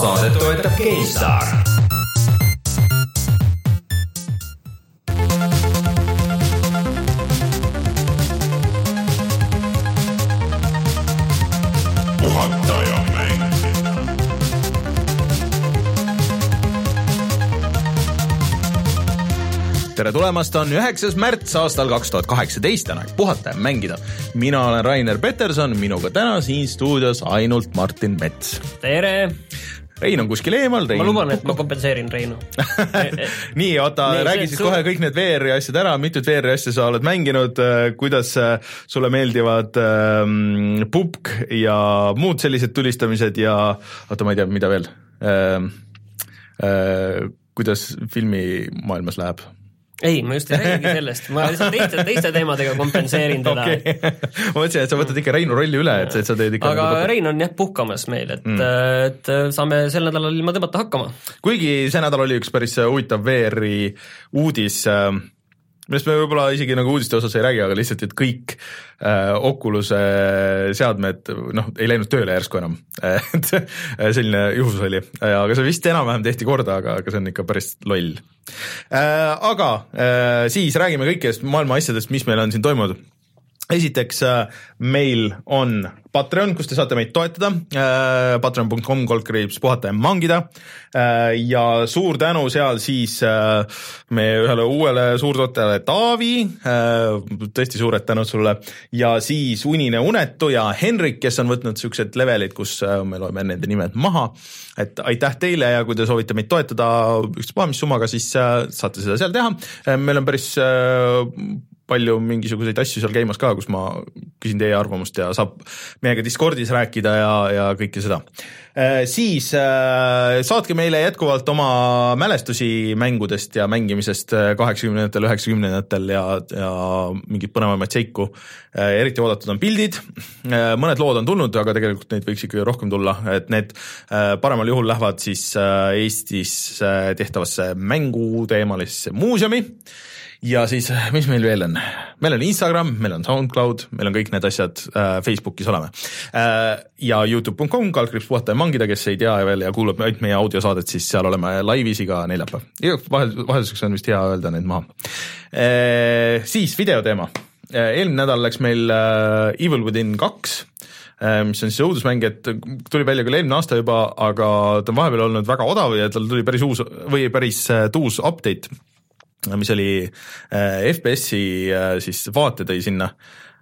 saadet toetab mäng. tere tulemast, on üheksas märts aastal kaks tuhat kaheksateist, on aeg puhata ja mängida. mina olen Rainer Peterson, minuga täna siin stuudios ainult Martin Mets. tere, Rein on kuskil eemal, Rein ma luban, et ma kompenseerin Reinu. nii, oota, Nii, räägi see- siis sul- kohe kõik need VR-i asjad ära, mitut VR-i asja sa oled mänginud, kuidas äh, sulle meeldivad ähm, pupk ja muud sellised tulistamised ja oota, ma ei tea, mida veel ähm,. Äh, kuidas filmimaailmas läheb? ei, ma just ei räägigi sellest, ma lihtsalt teiste, teiste teemadega kompenseerin teda okay.. ma mõtlesin, et sa võtad ikka Reinu rolli üle, et et sa teed ikka aga nagu Rein on jah puhkamas meil, et mm., et saame sel nädalal ilma temata hakkama. kuigi see nädal oli üks päris huvitav VR-i uudis, millest me võib-olla isegi nagu uudiste osas ei räägi, aga lihtsalt, et kõik äh, Oculus'e seadmed noh, ei läinud tööle järsku enam. et selline juhus oli, aga see vist enam-vähem tehti korda, aga, aga see on ikka päris loll äh,. aga äh, siis räägime kõikidest maailma asjadest, mis meil on siin toimunud esiteks äh, meil on Patreon, kus te saate meid toetada. Äh,, patreon.com kaldkriips puhata ja mangida. Äh, ja suur tänu seal siis äh, meie ühele uuele suurtootjale Taavi. Tõesti suured tänud sulle. Ja siis Unine Unetu ja Henrik, kes on võtnud siuksed levelid, kus me loeme nende nimed maha, et aitäh teile ja kui te soovite meid toetada ükspuha mis summaga, siis saate seda seal teha. Meil on päris palju mingisuguseid asju seal käimas ka, kus ma küsin teie arvamust ja saab meiega Discordis rääkida ja, ja kõike seda. siis äh, saatke meile jätkuvalt oma mälestusi mängudest ja mängimisest kaheksakümnendatel, üheksakümnendatel ja, ja mingeid põnevamaid seiku. eriti oodatud on pildid, mõned lood on tulnud, aga tegelikult neid võiks ikkagi rohkem tulla, et need äh, paremal juhul lähevad siis äh, Eestis äh, tehtavasse mänguteemalisse muuseumi ja siis, mis meil veel on? meil on Instagram, meil on SoundCloud, meil on kõik need asjad äh, Facebookis oleme äh,. ja Youtube.com, kaldkriips puhata ja mangida, kes ei tea veel ja kuulab ainult meie audiosaadet, siis seal oleme laivis iga neljapäev. vahel, vahelduseks on vist hea öelda need maha äh,. siis videoteema. eelmine nädal läks meil äh, Evil within kaks mis on siis õudusmäng, et tuli välja küll eelmine aasta juba, aga ta on vahepeal olnud väga odav ja tal tuli päris uus või päris uus update mis oli äh, FPS-i äh, siis vaate tõi sinna.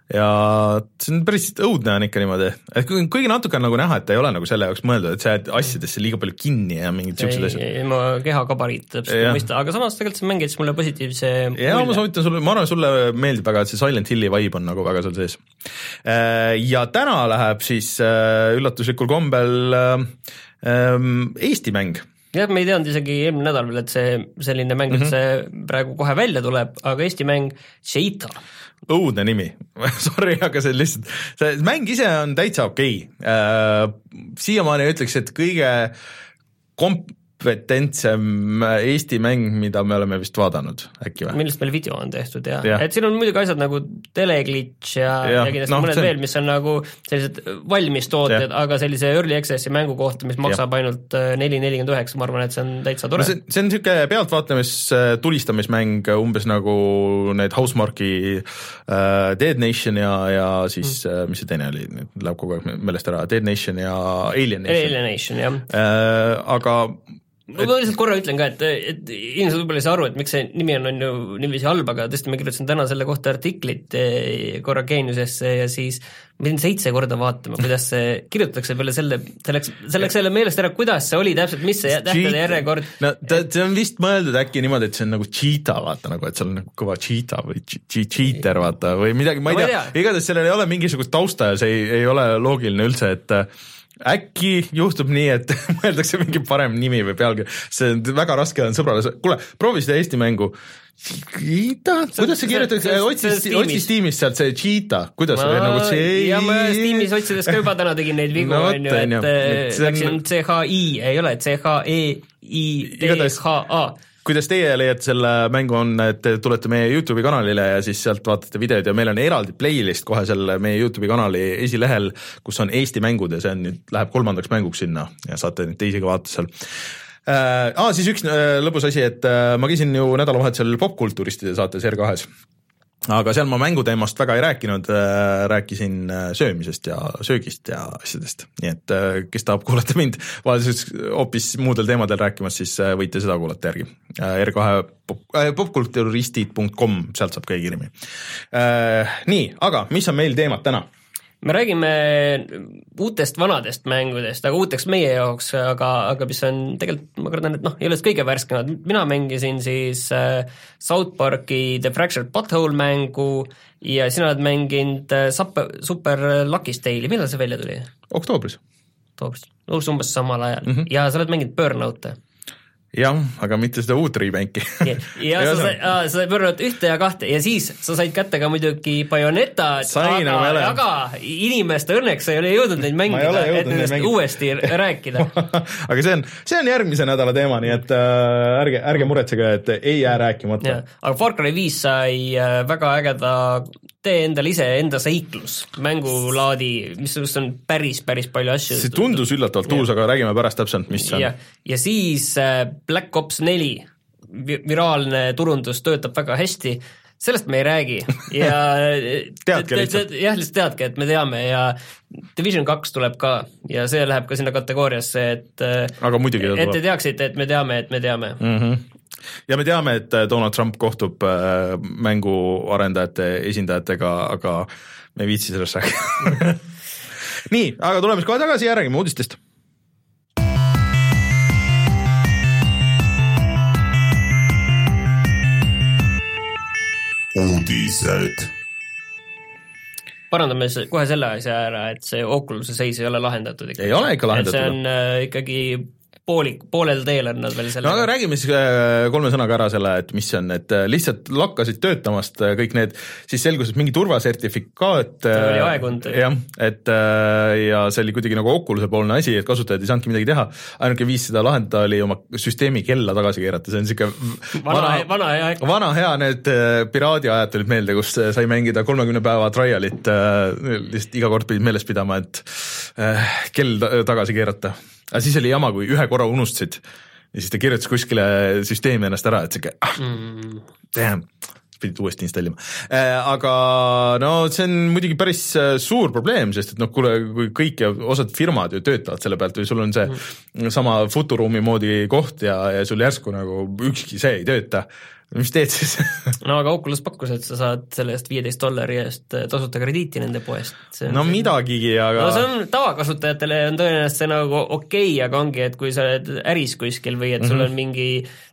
Ja see on päris õudne on ikka niimoodi, et kui- kuigi natuke on nagu näha, et ta ei ole nagu selle jaoks mõeldud, et sa jääd asjadesse liiga palju kinni ja mingid siuksed asjad. ma keha gabariit täpselt ei mõista, aga samas tegelikult see mäng jättis mulle positiivse ja ma soovitan sulle, ma arvan, sulle meeldib väga, et see Silent Hilli vibe on nagu väga seal sees. ja täna läheb siis äh, üllatuslikul kombel äh, ähm, Eesti mäng jah, me ei teadnud isegi eelmine nädal veel, et see selline mäng Mhm. üldse mm -hmm. praegu kohe välja tuleb, aga Eesti mäng Cheetah. õudne nimi sorry, aga see lihtsalt, see mäng ise on täitsa okei okay.. siiamaani ütleks, et kõige kompetentsem Eesti mäng, mida me oleme vist vaadanud, äkki või? millest meil video on tehtud ja, ja., et siin on muidugi asjad nagu teleglitch ja, ja, ja kindlasti no, mõned see- veel, mis on nagu sellised valmis tooted, aga sellise early access'i mängu kohta, mis maksab ainult äh, neli nelikümmend üheksa, ma arvan, et see on täitsa tore no see, see on niisugune pealtvaatamis äh, tulistamismäng umbes nagu need Housemarque'i äh, Dead Nation ja, ja siis mm. äh, mis see teine oli, läheb kogu aeg meelest ära, Dead Nation ja Alien Nation. Alienation jah. Äh, aga ma lihtsalt korra ütlen ka, et, et inimesed võib-olla ei saa aru, et miks see nimi on, on ju niiviisi halb, aga tõesti, ma kirjutasin täna selle kohta artiklit eh, korra Geeniusesse ja siis ma pidin seitse korda vaatama, kuidas see kirjutatakse peale selle, selleks, selleks selle meelest ära, kuidas see oli täpselt, mis see tähtede järjekord. No ta, see on vist mõeldud äkki niimoodi, et see on nagu cheetah, vaata nagu, et seal on nagu kõva cheetah või che- che- cheater vaata või midagi, ma ei ei tea, igatahes sellel ei ole mingisugust tausta ja see ei, ei ole loogiline üldse, et äkki juhtub nii, et mõeldakse mingi parem nimi või pealkiri, see on väga raske on sõbrale, kuule, proovi seda Eesti mängu. Cheetah, kuidas see kirjutatakse, on otsis Steamis sealt see cheetah, kuidas see nagu see ja ma Steamis otsides ka juba täna tegin neid vigu on ju, et on- läksin CHI, ei ole, E CHEI Igatahes- DHA. Kuidas teie leiate selle mängu, on, et te tulete meie Youtube'i kanalile ja siis sealt vaatate videoid ja meil on eraldi playlist kohe selle meie Youtube'i kanali esilehel, kus on Eesti mängud ja see on nüüd, läheb kolmandaks mänguks sinna ja saate neid teisi ka vaadata seal äh,. Ah, siis üks äh, lõbus asi, et äh, ma käisin ju nädalavahetusel popkulturistide saates R2-s aga seal ma mänguteemast väga ei rääkinud äh,, rääkisin äh, söömisest ja söögist ja asjadest, nii et äh, kes tahab kuulata mind vahelduseks hoopis muudel teemadel rääkimas, siis võite seda kuulata järgi äh,. R2 pop, äh, popkulturistid.com, sealt saab kõige kiiremini äh,. nii, aga mis on meil teemad täna? Me räägime uutest vanadest mängudest, aga uuteks meie jaoks, aga, aga mis on tegelikult, ma kardan, et noh, ei ole kõige värskemad, mina mängisin siis äh, South Parki The Fractured Butthole mängu ja sina oled mänginud äh, Super, Super Lucky's Tale'i, millal see välja tuli? oktoobris. oktoobris, umbes samal ajal mm -hmm. ja sa oled mänginud Burnout'e jah, aga mitte seda uut remake'i ja, sa said, sa said Burnout ühte ja kahte ja siis sa said kätte ka muidugi Bayonetat, aga, aga inimeste õnneks sa ei ole jõudnud neid mängida, et nendest mängida. uuesti rääkida aga see on, see on järgmise nädala teema, nii et äh, ärge, ärge muretsege, et ei jää rääkimata. aga Far Cry viis sai äh, väga ägeda tee endale ise enda seiklus, mängulaadi, mis on päris, päris palju asju. see tundus üllatavalt uus, aga räägime pärast täpselt, mis see on. ja siis äh, Black Ops neli, viraalne turundus töötab väga hästi, sellest me ei räägi ja teadke lihtsalt. jah, lihtsalt teadke, et me teame ja Division kaks tuleb ka ja see läheb ka sinna kategooriasse, et äh, aga muidugi et te teaksite, et me teame, et me teame mm. -hmm ja me teame, et äh, Donald Trump kohtub äh, mänguarendajate esindajatega, aga me ei viitsi sellest rääkida nii, aga tuleme siis kohe tagasi ja räägime uudistest uudised parandame kohe selle asja ära, et see Oculus'e seis ei ole lahendatud ikkagi. ei ole ikka lahendatud. see on äh, ikkagi poolik, poolel teel on nad veel sellega. no aga räägime siis äh, kolme sõnaga ära selle, et mis see on, et äh, lihtsalt lakkasid töötamast äh, kõik need, siis selgus, et mingi turvasertifikaat. see oli aegunud. jah, et ja see oli kuidagi nagu Oculus'e poolne asi, et kasutajad ei saanudki midagi teha. ainuke viis seda lahendada oli oma süsteemi kella tagasi keerata, see on niisugune vana, vana hea aeg. vana hea, need piraadi ajad tulid meelde, kus sai mängida kolmekümne päeva trial'it, lihtsalt iga kord pidid meeles pidama, et kell tagasi keerata aga siis oli jama, kui ühe korra unustasid ja siis ta kirjutas kuskile süsteemi ennast ära, et sihuke ah, mm. damn, pidid uuesti installima äh,. aga no see on muidugi päris äh, suur probleem, sest et noh, kuule, kui kõik ja osad firmad ju töötavad selle pealt või sul on see mm. sama Futuruumi moodi koht ja, ja sul järsku nagu ükski see ei tööta mis teed siis? No aga Oculus pakkus, et sa saad selle eest viieteist dollari eest äh, tasuta krediiti nende poest. no see... midagigi, aga no see on, tavakasutajatele on tõenäoliselt see nagu okei okay,, aga ongi, et kui sa oled äris kuskil või et sul on mingi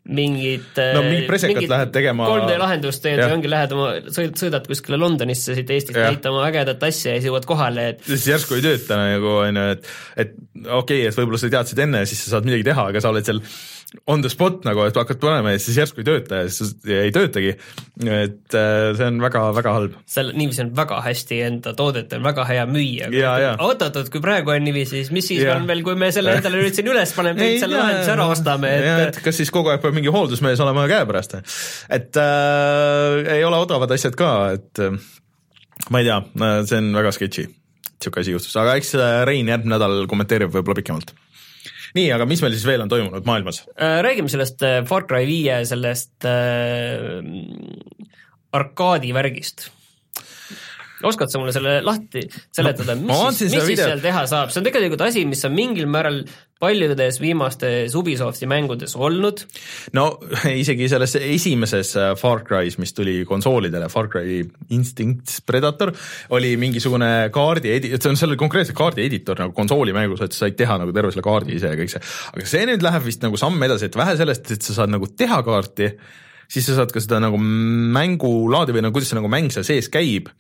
mingid no mingit presekat mingit lähed tegema 3D lahendust teed ja ongi, lähed oma, sõid, sõidad kuskile Londonisse siit Eestist näitama ägedat asja ja siis jõuad kohale, et siis järsku ei tööta nagu on ju, et et okei okay,, et võib-olla sa teadsid enne ja siis sa saad midagi teha, aga sa oled seal on the spot nagu, et hakkad panema ja siis järsku ei tööta ja siis ei töötagi. et äh, see on väga-väga halb. seal niiviisi on väga hästi enda toodet on väga hea müüa. oot-oot-oot, kui praegu on niiviisi, siis mis siis ja. on veel, kui me selle endale nüüd siin üles paneme, kõik selle lahenduse ära ostame, et et kas siis kogu aeg peab mingi hooldusmees olema käepärast, et äh, ei ole odavad asjad ka, et äh, ma ei tea, see on väga sketši, niisugune asi juhtus, aga eks äh, Rein järgmine nädal kommenteerib võib-olla pikemalt nii, aga mis meil siis veel on toimunud maailmas? Äh, räägime sellest äh, Far Cry viie sellest äh, arkaadivärgist oskad sa mulle selle lahti seletada, mis no, siis, mis siis seal teha saab, see on tegelikult asi, mis on mingil määral paljudes viimastes Ubisofti mängudes olnud. no isegi selles esimeses äh, Far Cry's, mis tuli konsoolidele, Far Cry Instincts Predator, oli mingisugune kaardi edi-, see on selle konkreetse kaardi editor nagu konsoolimängus, et sa said teha nagu terve selle kaardi ise ja kõik see. aga see nüüd läheb vist nagu samm edasi, et vähe sellest, et sa saad nagu teha kaarti, siis sa saad ka seda nagu mängulaadi või no kuidas see nagu mäng seal sees käib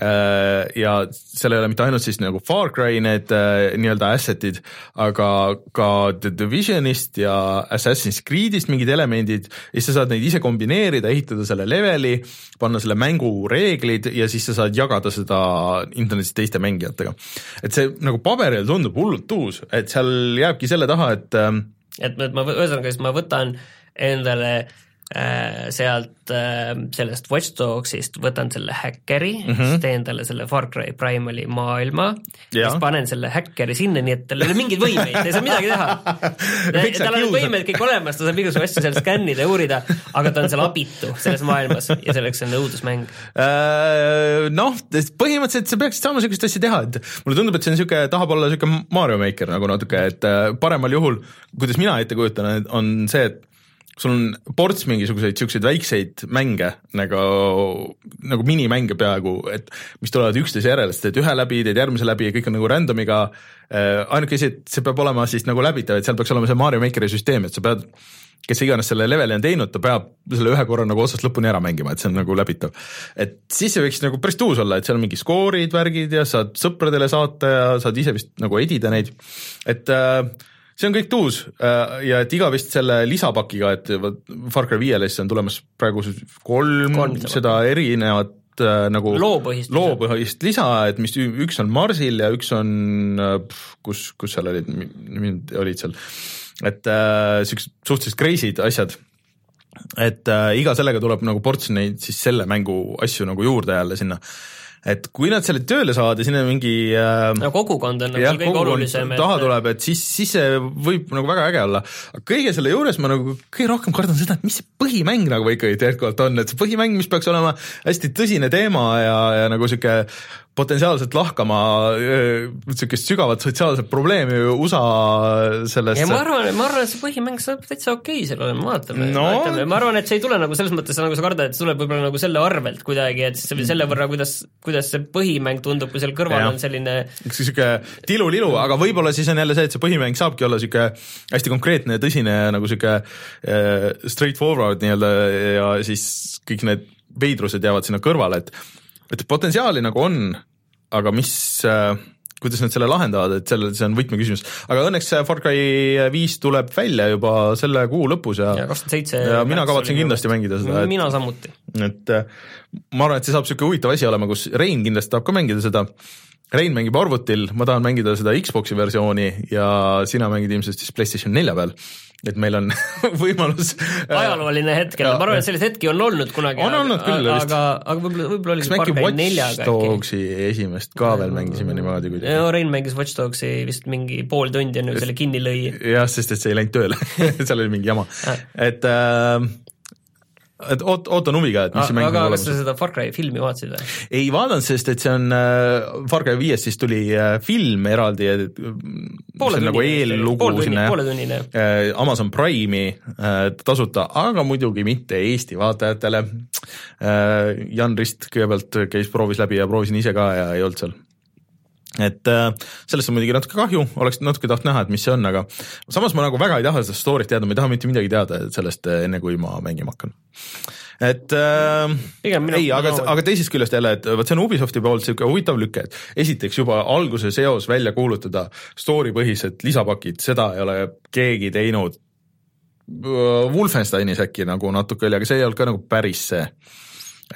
Äh, ja seal ei ole mitte ainult siis nagu Far Cry need äh, nii-öelda asset'id, aga ka The Divisionist ja Assassin's Creed'ist mingid elemendid ja siis sa saad neid ise kombineerida, ehitada selle leveli, panna selle mängu reeglid ja siis sa saad jagada seda internetis teiste mängijatega. et see nagu paberil tundub hullult uus, et seal jääbki selle taha, et ähm, et, et ma ühesõnaga siis ma võtan endale äh, sealt äh, sellest Watch Dogsist võtan selle häkkeri mm, -hmm. siis teen talle selle Far Cry Primali maailma, siis panen selle häkkeri sinna, nii et tal ei ole mingeid võimeid, ta ei saa midagi teha. tal on võimed kõik olemas, ta saab igasugu asju seal skännida ja uurida, aga ta on seal abitu selles maailmas ja selleks on õudusmäng. Noh, põhimõtteliselt sa peaksid saama niisugust asja teha, et mulle tundub, et see on niisugune, tahab olla niisugune Mario Maker nagu natuke, et äh, paremal juhul, kuidas mina ette kujutan, on see, et sul on ports mingisuguseid siukseid väikseid mänge nagu, nagu minimänge peaaegu, et mis tulevad üksteise järel, sa teed ühe läbi, teed järgmise läbi ja kõik on nagu random'iga äh,. ainuke asi, et see peab olema siis nagu läbitav, et seal peaks olema see Mario Makeri süsteem, et sa pead kes iganes selle leveli on teinud, ta peab selle ühe korra nagu otsast lõpuni ära mängima, et see on nagu läbitav. et siis see võiks nagu päris tuus olla, et seal on mingi skoorid, värgid ja saad sõpradele saata ja saad ise vist nagu edida neid, et äh, see on kõik tuus. Äh, ja et iga vist selle lisapakiga, et Far Cry viiele siis on tulemas praegu kolm, kolm seda erinevat äh, nagu loopõhist, loopõhist lisa, et mis üks on Marsil ja üks on, kus, kus seal olid, olid seal. Et äh, siuksed suhteliselt crazy'd asjad. et äh, iga sellega tuleb nagu ports neid siis selle mängu asju nagu juurde jälle sinna et kui nad selle tööle saavad ja sinna mingi äh, no kogukond on nagu kõige olulisem. taha et... tuleb, et siis, siis see võib nagu väga äge olla. aga kõige selle juures ma nagu kõige rohkem kardan seda, et mis see põhimäng nagu ikkagi tegelikult on, et see põhimäng, mis peaks olema hästi tõsine teema ja, ja nagu sihuke potentsiaalselt lahkama niisugust sügavat sotsiaalset probleemi USA sellest. ma arvan, ma arvan, et see põhimäng saab täitsa okei okay seal olema, vaatame no., vaatame, ma arvan, et see ei tule nagu selles mõttes, nagu sa kardad, et see tuleb võib-olla nagu selle arvelt kuidagi, et siis selle võrra, kuidas, kuidas see põhimäng tundub, kui seal kõrval ja. on selline üks niisugune tilulilu, aga võib-olla siis on jälle see, et see põhimäng saabki olla niisugune hästi konkreetne ja tõsine nagu niisugune äh, straight forward nii-öelda ja siis kõik need veidrused jäävad sinna kõrvale, et et potentsiaali nagu on, aga mis äh, kuidas nad selle lahendavad, et selle, see on võtmeküsimus. aga õnneks Far Cry viis tuleb välja juba selle kuu lõpus ja ja kakskümmend seitse ja mina kavatsen kindlasti juba. mängida seda. mina samuti. et äh, ma arvan, et see saab niisugune huvitav asi olema, kus Rein kindlasti tahab ka mängida seda, Rein mängib arvutil, ma tahan mängida seda Xbox'i versiooni ja sina mängid ilmselt siis PlayStation nelja peal et meil on võimalus äh, ajalooline hetk, ma arvan, et selliseid hetki on olnud kunagi. on olnud küll vist. aga, aga võib-olla, võib-olla oli kas me äkki Watch Dogsi esimest ka veel mängisime niimoodi kuidagi? no Rein mängis Watch Dogsi vist mingi pool tundi enne, kui selle kinni lõi. jah, sest et see ei läinud tööle seal oli mingi jama, et äh, et oot-, ootan huviga, et mis see mäng aga kas sa seda Far Cry filmi vaatasid või? ei vaadanud, sest et see on äh,, Far Cry viiest siis tuli äh, film eraldi, see on nagu eellugu sinna äh, Amazon Prime'i äh, tasuta, aga muidugi mitte Eesti vaatajatele äh,. Jan Rist kõigepealt käis, proovis läbi ja proovisin ise ka ja ei olnud seal et äh, sellest on muidugi natuke kahju, oleks natuke tahtnud näha, et mis see on, aga samas ma nagu väga ei taha seda story't teada, ma ei taha mitte midagi teada sellest äh, enne, kui ma mängima hakkan. et äh, ei, aga, aga teisest küljest jälle, et vot see on Ubisofti poolt niisugune huvitav lüke, et esiteks juba alguse seos välja kuulutada story põhised lisapakid, seda ei ole keegi teinud. Wolfensteinis äkki nagu natuke oli, aga see ei olnud ka nagu päris see,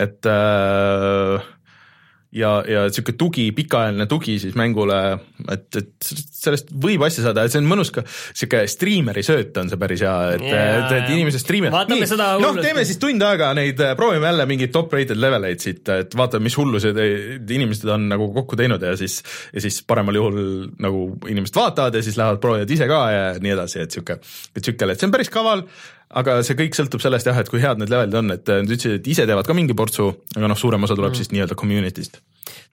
et äh, ja, ja niisugune tugi, pikaajaline tugi siis mängule, et, et sellest võib asja saada, et see on mõnus ka, niisugune striimeri sööt on see päris hea, et yeah., et, et inimesed striimivad. noh, teeme siis tund aega neid, proovime jälle mingeid top rated leveleid siit, et vaatame, mis hullused inimesed on nagu kokku teinud ja siis, ja siis paremal juhul nagu inimesed vaatavad ja siis lähevad proovivad ise ka ja nii edasi, et niisugune, et niisugune, et see on päris kaval aga see kõik sõltub sellest jah, et kui head need levelid on, et nad ütlesid, et ise teevad ka mingi portsu, aga noh, suurem osa tuleb mm. siis nii-öelda community'st.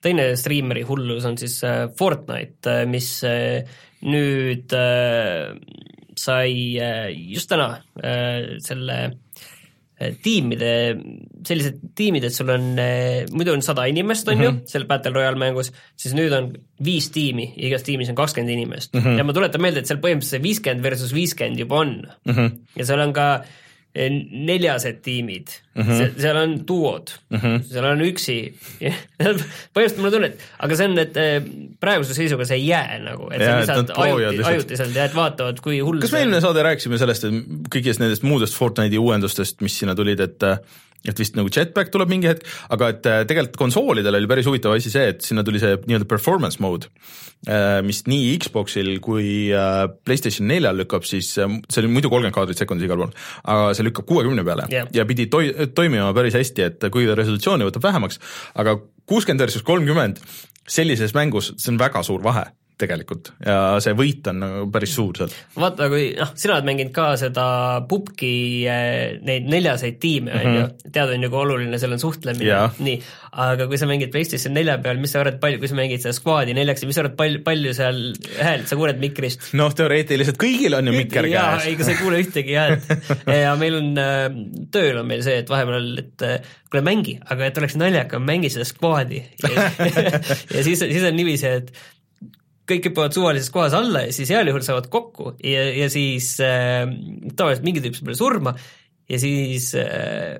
teine striimeri hullus on siis äh, Fortnite, äh, mis äh, nüüd sai just täna selle tiimide, sellised tiimid, et sul on, muidu on sada inimest, on mm -hmm. ju, mhm. seal Battle Royale mängus, siis nüüd on viis tiimi, igas tiimis on kakskümmend inimest mm. -hmm. ja ma tuletan meelde, et seal põhimõtteliselt viiskümmend versus viiskümmend juba on mm. -hmm. ja seal on ka Eh, neljased tiimid mm, -hmm. seal on duod mm, -hmm. seal on üksi põhimõtteliselt mulle tunne, et aga see on, et eh, praeguse seisuga see ei jää nagu, et ja, see lihtsalt ajuti, ajutiselt et vaatavad, kui hull kas me eelmine saade rääkisime sellest, et kõigist nendest muudest Fortnite'i uuendustest, mis sinna tulid, et et vist nagu jetpack tuleb mingi hetk, aga et äh, tegelikult konsoolidel oli päris huvitav asi see, et sinna tuli see nii-öelda performance mode, äh, mis nii Xboxil kui äh, PlayStation neljal lükkab siis, see oli muidu kolmkümmend kaadrit sekundis igal pool, aga see lükkab kuuekümne peale Jah. ja pidi toi-, toimima päris hästi, et kuigi ta resolutsiooni võtab vähemaks, aga kuuskümmend versus kolmkümmend, sellises mängus, see on väga suur vahe tegelikult ja see võit on nagu päris suur sealt. vaata, kui noh, sina oled mänginud ka seda pubgi eh, neid neljaseid tiime, on ju, tead, on ju, kui oluline seal on suhtlemine Jaa. nii, aga kui sa mängid PlayStation nelja peal, mis sa arvad, palju, kui sa mängid seda squad'i neljaks, mis sa arvad, palju, palju seal häält sa kuuled mikrist? noh, teoreetiliselt kõigil on ju mikker käes. ega sa ei kuule ühtegi häält ja meil on äh, tööl on meil see, et vahepeal, et äh, kuule mängi, aga et oleks naljakam, mängi seda squad'i ja, ja siis, siis on niiviisi, et kõik hüppavad suvalises kohas alla ja siis heal juhul saavad kokku ja, ja siis äh, tavaliselt mingi tüüp saab veel surma ja siis äh,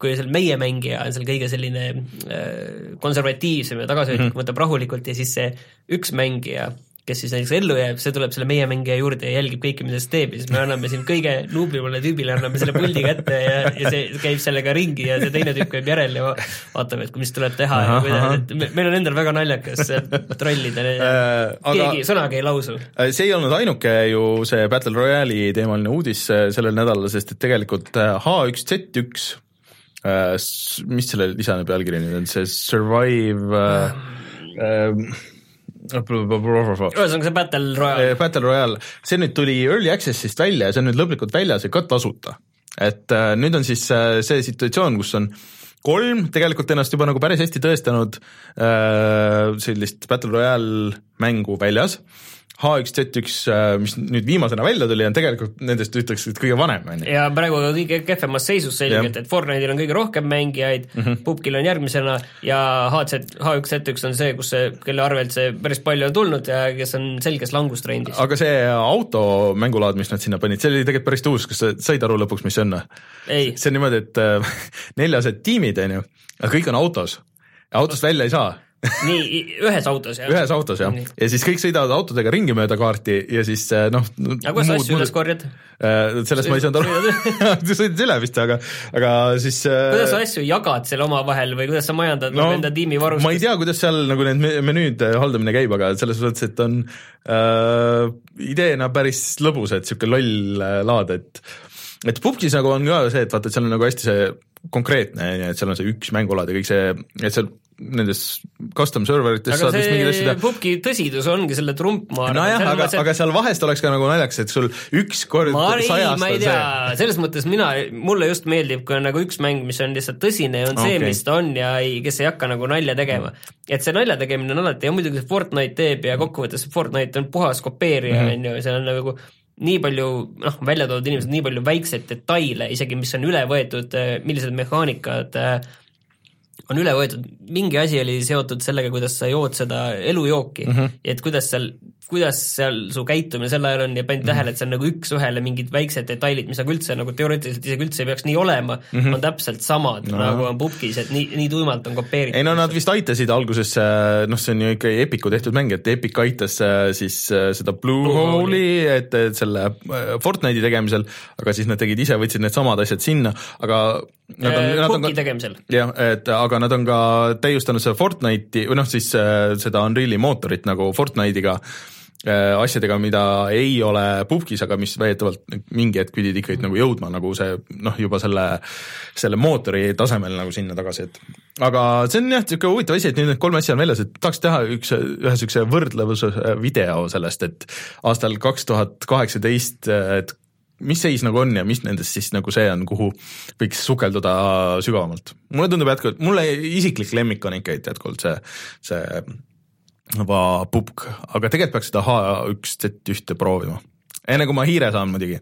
kui seal meie mängija on seal kõige selline äh, konservatiivsem ja tagasihoidlik mm, -hmm. võtab rahulikult ja siis see üks mängija kes siis näiteks ellu jääb, see tuleb selle meie mängija juurde ja jälgib kõike, mida ta teeb. Ja siis me anname siin kõige nuublimale tüübile anname selle puldi kätte ja, ja see käib sellega ringi ja see teine tüüp käib järel ja va- vaatab, et mis tuleb teha Ahah, ja kuidas, et me- meil on endal väga naljakas trollida Äh, keegi sõnagi ei lausu. see ei olnud ainuke ju see Battle Royale'i teemaline uudis äh, sellel nädalal, sest et tegelikult äh, H1Z1 äh, mis selle lisane pealkiri nüüd on, see Survive äh, äh, ühesõnaga see Battle Royale Eh, Battle Royale, see nüüd tuli Early Access'ist välja ja see on nüüd lõplikult väljas ja ka tasuta. et äh, nüüd on siis äh, see situatsioon, kus on kolm tegelikult ennast juba nagu päris hästi tõestanud äh, sellist Battle Royale mängu väljas. H1Z1, äh, mis nüüd viimasena välja tuli, on tegelikult nendest ütleks, et kõige vanem, on ju. ja praegu on kõige kehvemas seisus selgelt, et Fortnite'il on kõige rohkem mängijaid mm, -hmm. Pupkil on järgmisena ja HZ, H1Z1 on see, kus see, kelle arvelt see päris palju on tulnud ja kes on selges langustrendis. aga see automängulaad, mis nad sinna panid, see oli tegelikult päris tuus, kas sa said aru lõpuks, mis see on see on niimoodi, et äh, neljased tiimid, on ju, aga kõik on autos autost välja ei saa nii, ühes autos jah? ühes autos jah, ja siis kõik sõidavad autodega ringi mööda kaarti ja siis äh, noh. aga kuidas asju üles korjad? sellest ma ei saanud aru, sõidad üle vist, aga, aga siis. kuidas sa asju jagad seal omavahel või kuidas sa majandad no, enda tiimi varustust? ma ei tea, kuidas seal nagu need me- menüüd haldamine käib, aga selles mõttes, et on äh, ideena päris lõbus, et sihuke loll laad, et et pubgis nagu on ka see, et vaata, et seal on nagu hästi see konkreetne, on ju, et seal on see üks mängulaad ja kõik see, et seal nendes custom server ites aga saad vist mingeid asju see teha pubgi tõsidus ongi selle trump, ma arvan. nojah, aga, et- aga seal vahest oleks ka nagu naljakas, et sul üks kord ma ei, ma ei on tea see., selles mõttes mina, mulle just meeldib, kui on nagu üks mäng, mis on lihtsalt tõsine ja on see okay., mis ta on ja ei, kes ei hakka nagu nalja tegema. et see nalja tegemine on alati ja muidugi see Fortnite teeb ja kokkuvõttes Fortnite on puhas kopeerija, Mhm. on ju, seal on nagu nii palju noh, välja toodud inimesed, nii palju väikseid detaile isegi, mis on üle võetud, millised mehaanikad äh, on üle võetud, mingi asi oli seotud sellega, kuidas sa jood seda elujooki mm. -hmm. et kuidas seal, kuidas seal su käitumine sel ajal on ja panin Mhm. tähele, et see on nagu üks-ühele mingid väiksed detailid, mis nagu üldse nagu teoreetiliselt isegi üldse ei peaks nii olema mm, -hmm. on täpselt samad no. nagu on pubgis, et nii, nii tuimalt on kopeeritud. Ei no nad vist aitasid alguses, noh, see on ju ikka Epicu tehtud mäng, et Epic aitas äh, siis äh, seda Blue, Blue Hole'i. Et, et selle äh, Fortnite'i tegemisel, aga siis nad tegid ise, võtsid needsamad asjad sinna, aga nad on, nad on pubgi tegemisel. jah, et aga nad on ka täiustanud seda Fortnite'i või noh, siis äh, seda Unreal'i mootorit nagu Fortnite'iga äh, asjadega, mida ei ole pubgis, aga mis väidetavalt mingi hetk pidid ikkagi nagu jõudma nagu see noh, juba selle, selle mootori tasemel nagu sinna tagasi, et aga see on jah, niisugune huvitav asi, et nüüd need kolm asja on väljas, et tahaks teha üks, ühe niisuguse võrdlevuse video sellest, et aastal kaks tuhat kaheksateist, et mis seis nagu on ja mis nendest siis nagu see on, kuhu võiks sukelduda sügavamalt. mulle tundub jätkuvalt, mulle isiklik lemmik on ikka jätkuvalt see, see va pupk, aga tegelikult peaks seda H1Z1 proovima. enne kui ma hiire saan muidugi.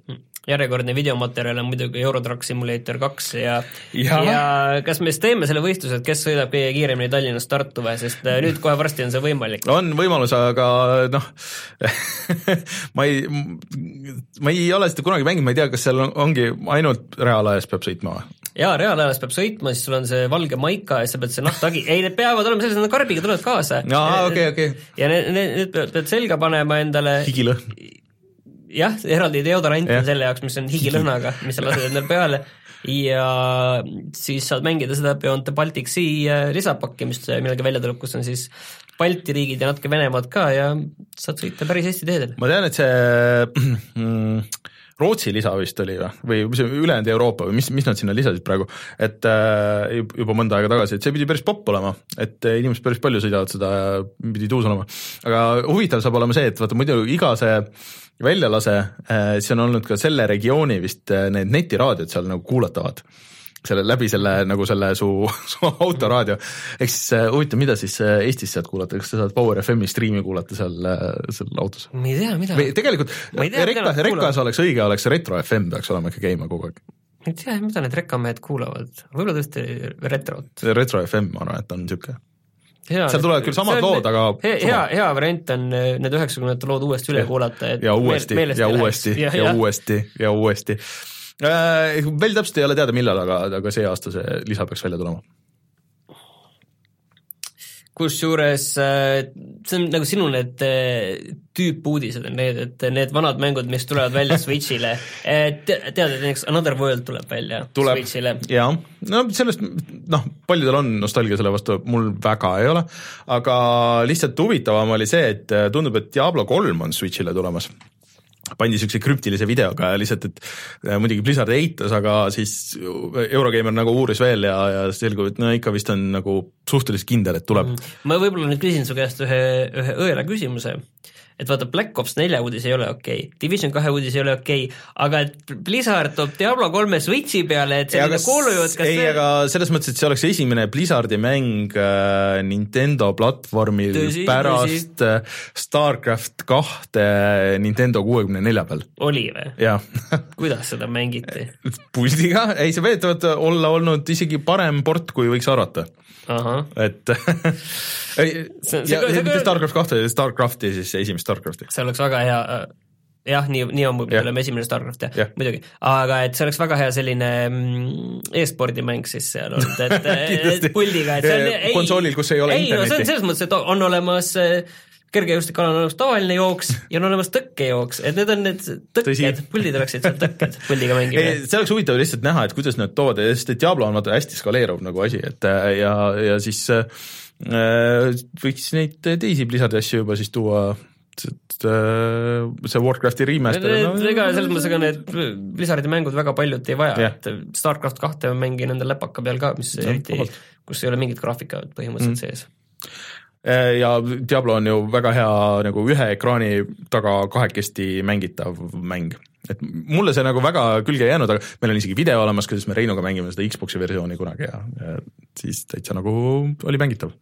Järjekordne videomaterjal on muidugi Eurotruck Simulator kaks ja Ja. ja kas me siis teeme selle võistluse, et kes sõidab kõige kiiremini Tallinnast Tartu või, sest äh, nüüd kohe varsti on see võimalik. on võimalus, aga noh ma ei, ma ei ole seda kunagi mänginud, ma ei tea, kas seal on, ongi ainult reaalajas peab sõitma või? jaa, reaalajas peab sõitma, siis sul on see valge maika ja sa pead see nahktagi, ei need peavad olema sellised, nad karbiga tulevad kaasa. Aa, okei, okei. ja need, need, need pead selga panema endale higilõhn. Jah, eraldi deodorant on selle jaoks, mis on higilõhnaga, mis sa lased endale peale ja siis saad mängida seda Beyond the Baltic Sea äh, lisapakki, mis millalgi välja tuleb, kus on siis Balti riigid ja natuke Venemaad ka ja saad sõita päris hästi teedel. ma tean, et see mm, Rootsi lisa vist oli või, või mis see ülejäänud Euroopa või mis, mis nad sinna lisasid praegu, et äh, juba mõnda aega tagasi, et see pidi päris popp olema, et äh, inimesed päris palju sõidavad seda pidi tuus olema. aga huvitav saab olema see, et vaata muidu iga see väljalase äh,, siis on olnud ka selle regiooni vist äh, need netiraadiod seal nagu kuulatavad selle läbi selle nagu selle su, su autoraadio, ehk siis äh, huvitav, mida siis Eestis sealt kuulata, kas sa saad Power FM-i striimi kuulata seal, seal autos? ma ei tea, mida. või tegelikult tea, rekka, rekkas oleks õige, oleks Retro FM peaks olema ikka käima kogu aeg. ma ei tea, mida need rekkamehed kuulavad, võib-olla tõesti retrot. Retro FM, ma arvan, et on niisugune Hea, Seal tulevad küll samad lood, aga hea, hea, hea variant on äh, need üheksakümnendate lood uuesti üle kuulata, et ja uuesti ja uuesti ja, ja, uuesti ja uuesti. Veel täpselt ei ole teada, millal, aga, aga see aasta see lisa peaks välja tulema. Kusjuures äh, see on nagu sinu need äh, tüüpuudised on need, et need vanad mängud, mis tulevad välja Switch'ile, tead, et näiteks Another World tuleb välja tuleb. Switch'ile. jaa, no sellest noh, paljudel on nostalgia selle vastu, mul väga ei ole, aga lihtsalt huvitavam oli see, et tundub, et Diablo kolm on Switch'ile tulemas pandi niisuguse krüptilise videoga lihtsalt, et äh, muidugi Blizzard eitas, aga siis Eurogeimer nagu uuris veel ja, ja selgub, et no ikka vist on nagu suhteliselt kindel, et tuleb mm.. ma võib-olla nüüd küsin su käest ühe, ühe õela küsimuse, et vaata, Black Ops nelja uudis ei ole okei okay., Division kahe uudis ei ole okei okay,, aga et Blizzard toob Diablo kolme Switchi peale, et selline kuulujutt, kas ei, aga selles mõttes, et see oleks esimene Blizzardi mäng äh, Nintendo platvormil Tõsi, pärast äh, Starcraft kahte Nintendo kuuekümne nelja peal, oli või? kuidas seda mängiti? puldiga, ei see väidetavalt olla olnud isegi parem port, kui võiks arvata, et See- see- ja see- mitte Starcraft kahte, Starcrafti siis esimest Starcrafti. see oleks väga hea jah, nii, nii on Jah. võib-olla esimene StarCraft jah ja., muidugi, aga et see oleks väga hea selline mm, e-spordi mäng siis seal olnud, et puldiga, et see on konsoolil, kus ei ole ei, no see internetti. on selles mõttes, et on olemas äh, kergejõustikul on olemas tavaline jooks ja on olemas tõkkejooks, et need on need tõkked, puldid oleksid seal tõkked, puldiga mängimine., see oleks huvitav lihtsalt näha, et kuidas nad toovad, sest et Diablo on vaata hästi skaleeruv nagu asi, et äh, ja, ja siis äh, võiks neid teisi Blizzardi asju juba siis tuua, et äh, see Warcrafti remaster ega selles mõttes, ega need Blizzardi mängud väga paljut ei vaja Jah., et StarCraft kahte mängin endale läpaka peal ka, mis Jah, eriti kus ei ole mingit graafikat põhimõtteliselt Mm. sees ja Diablo on ju väga hea nagu ühe ekraani taga kahekesti mängitav mäng. et mulle see nagu väga külge ei jäänud, aga meil on isegi video olemas, kuidas me Reinuga mängime seda Xbox'i versiooni kunagi ja, ja siis täitsa nagu oli mängitav.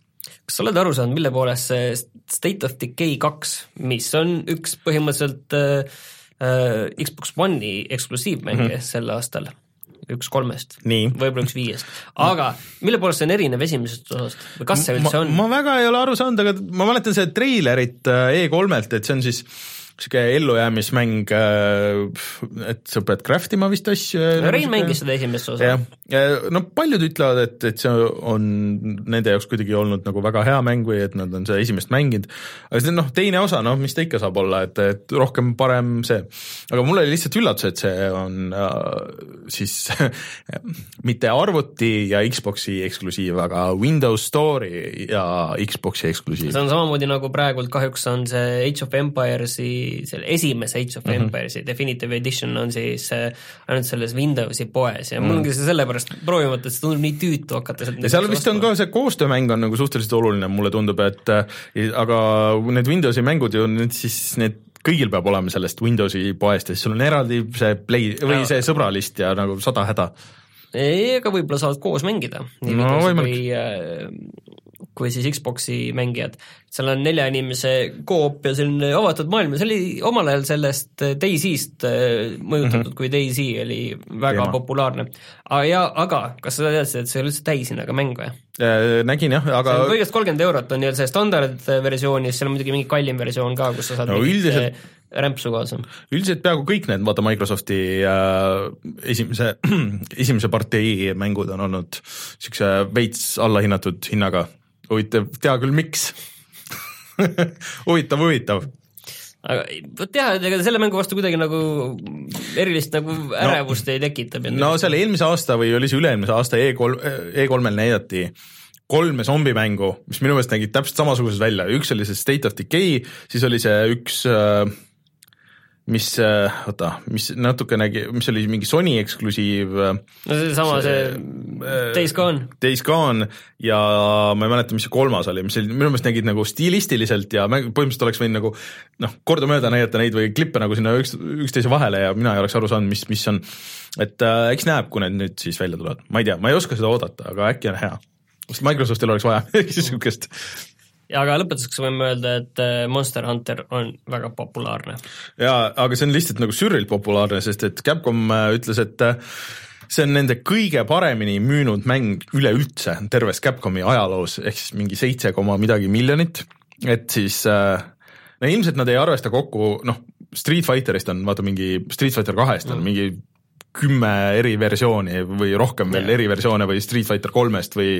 kas sa oled aru saanud, mille poolest see State of Decay kaks, mis on üks põhimõtteliselt äh, äh, Xbox One'i eksklusiivmänge mm -hmm. sel aastal, üks kolmest, võib-olla üks viiest, aga mille poolest see on erinev esimesest osast? Või kas see üldse on? ma väga ei ole aru saanud, aga ma mäletan seda treilerit äh, E3-lt, et see on siis sihuke ellujäämismäng, et sa pead craft ima vist asju. Rein mängis seda esimest osa jah, no paljud ütlevad, et, et see on nende jaoks kuidagi olnud nagu väga hea mäng või et nad on seda esimest mänginud, aga see noh, teine osa, noh mis ta ikka saab olla, et, et rohkem parem see. aga mul oli lihtsalt üllatus, et see on äh, siis mitte arvuti ja Xbox'i eksklusiiv, aga Windows Store'i ja Xbox'i eksklusiiv see. on samamoodi nagu praegult kahjuks on see Age of Empires'i, selle esimese Age of mm Mhm. -hmm. Empires'i Definitive Edition on siis äh, ainult selles Windowsi poes ja mul ongi see sellepärast proovimata, et see tundub nii tüütu hakata sealt Mhm. ja seal vist on ka see koostöömäng on nagu suhteliselt oluline, mulle tundub, et äh, aga need Windowsi mängud ju nüüd siis need kõigil peab olema sellest Windowsi poest ja siis sul on eraldi see play või see sõbralist ja nagu sada häda. ei, aga võib-olla saavad koos mängida. No Windowsi võimalik. Kui äh, siis Xbox'i mängijad. seal on nelja inimese koop ja selline avatud maailm ja see oli omal ajal sellest äh, DayZ-st äh, mõjutatud mm, -hmm. kui DayZ oli väga. Teema. Populaarne. ja, aga kas sa teadsid, et see ei ole üldse täishinnaga mäng või? nägin jah, aga kõigest kolmkümmend eurot on nii-öelda see standardversioonis, seal on muidugi mingi kallim versioon ka, kus sa saad No üldiselt- äh, rämpsu kaasa. üldiselt peaaegu kõik need vaata Microsofti äh, esimese, esimese partei mängud on olnud niisuguse veits allahinnatud hinnaga. huvitav, tea küll, miks huvitav, huvitav. aga vot jah, et ega selle mängu vastu kuidagi nagu erilist nagu ärevust no, ei tekita. no seal eelmise aasta või oli see üle-eelmise aasta E3, E3-l näidati kolme zombimängu, mis minu meelest nägid täpselt samasugused välja, üks oli see State of Decay, siis oli see üks äh, mis, äh, oota, mis natukenegi, mis oli mingi Sony eksklusiiv. no seesama, see, see äh, Days Gone. Days Gone ja ma ei mäleta, mis see kolmas oli, mis oli, minu meelest nägid nagu stilistiliselt ja mäng, põhimõtteliselt oleks võinud nagu noh, kordamööda näidata neid või klippe nagu sinna üks, üksteise vahele ja mina ei oleks aru saanud, mis, mis on. et äh, eks näeb, kui need nüüd siis välja tulevad, ma ei tea, ma ei oska seda oodata, aga äkki on hea. sest Microsoftil oleks vaja midagi niisugust ja aga lõpetuseks võime öelda, et äh, Monster Hunter on väga populaarne. jaa, aga see on lihtsalt nagu sürrilt populaarne, sest et Capcom äh, ütles, et äh, see on nende kõige paremini müünud mäng üleüldse terves Capcomi ajaloos, ehk siis mingi seitse koma midagi miljonit, et siis no ilmselt nad ei arvesta kokku, noh, Street Fighterist on vaata mingi, Street Fighter kahest on mm. mingi kümme eriversiooni või rohkem veel eriversioone või Street Fighter kolmest või,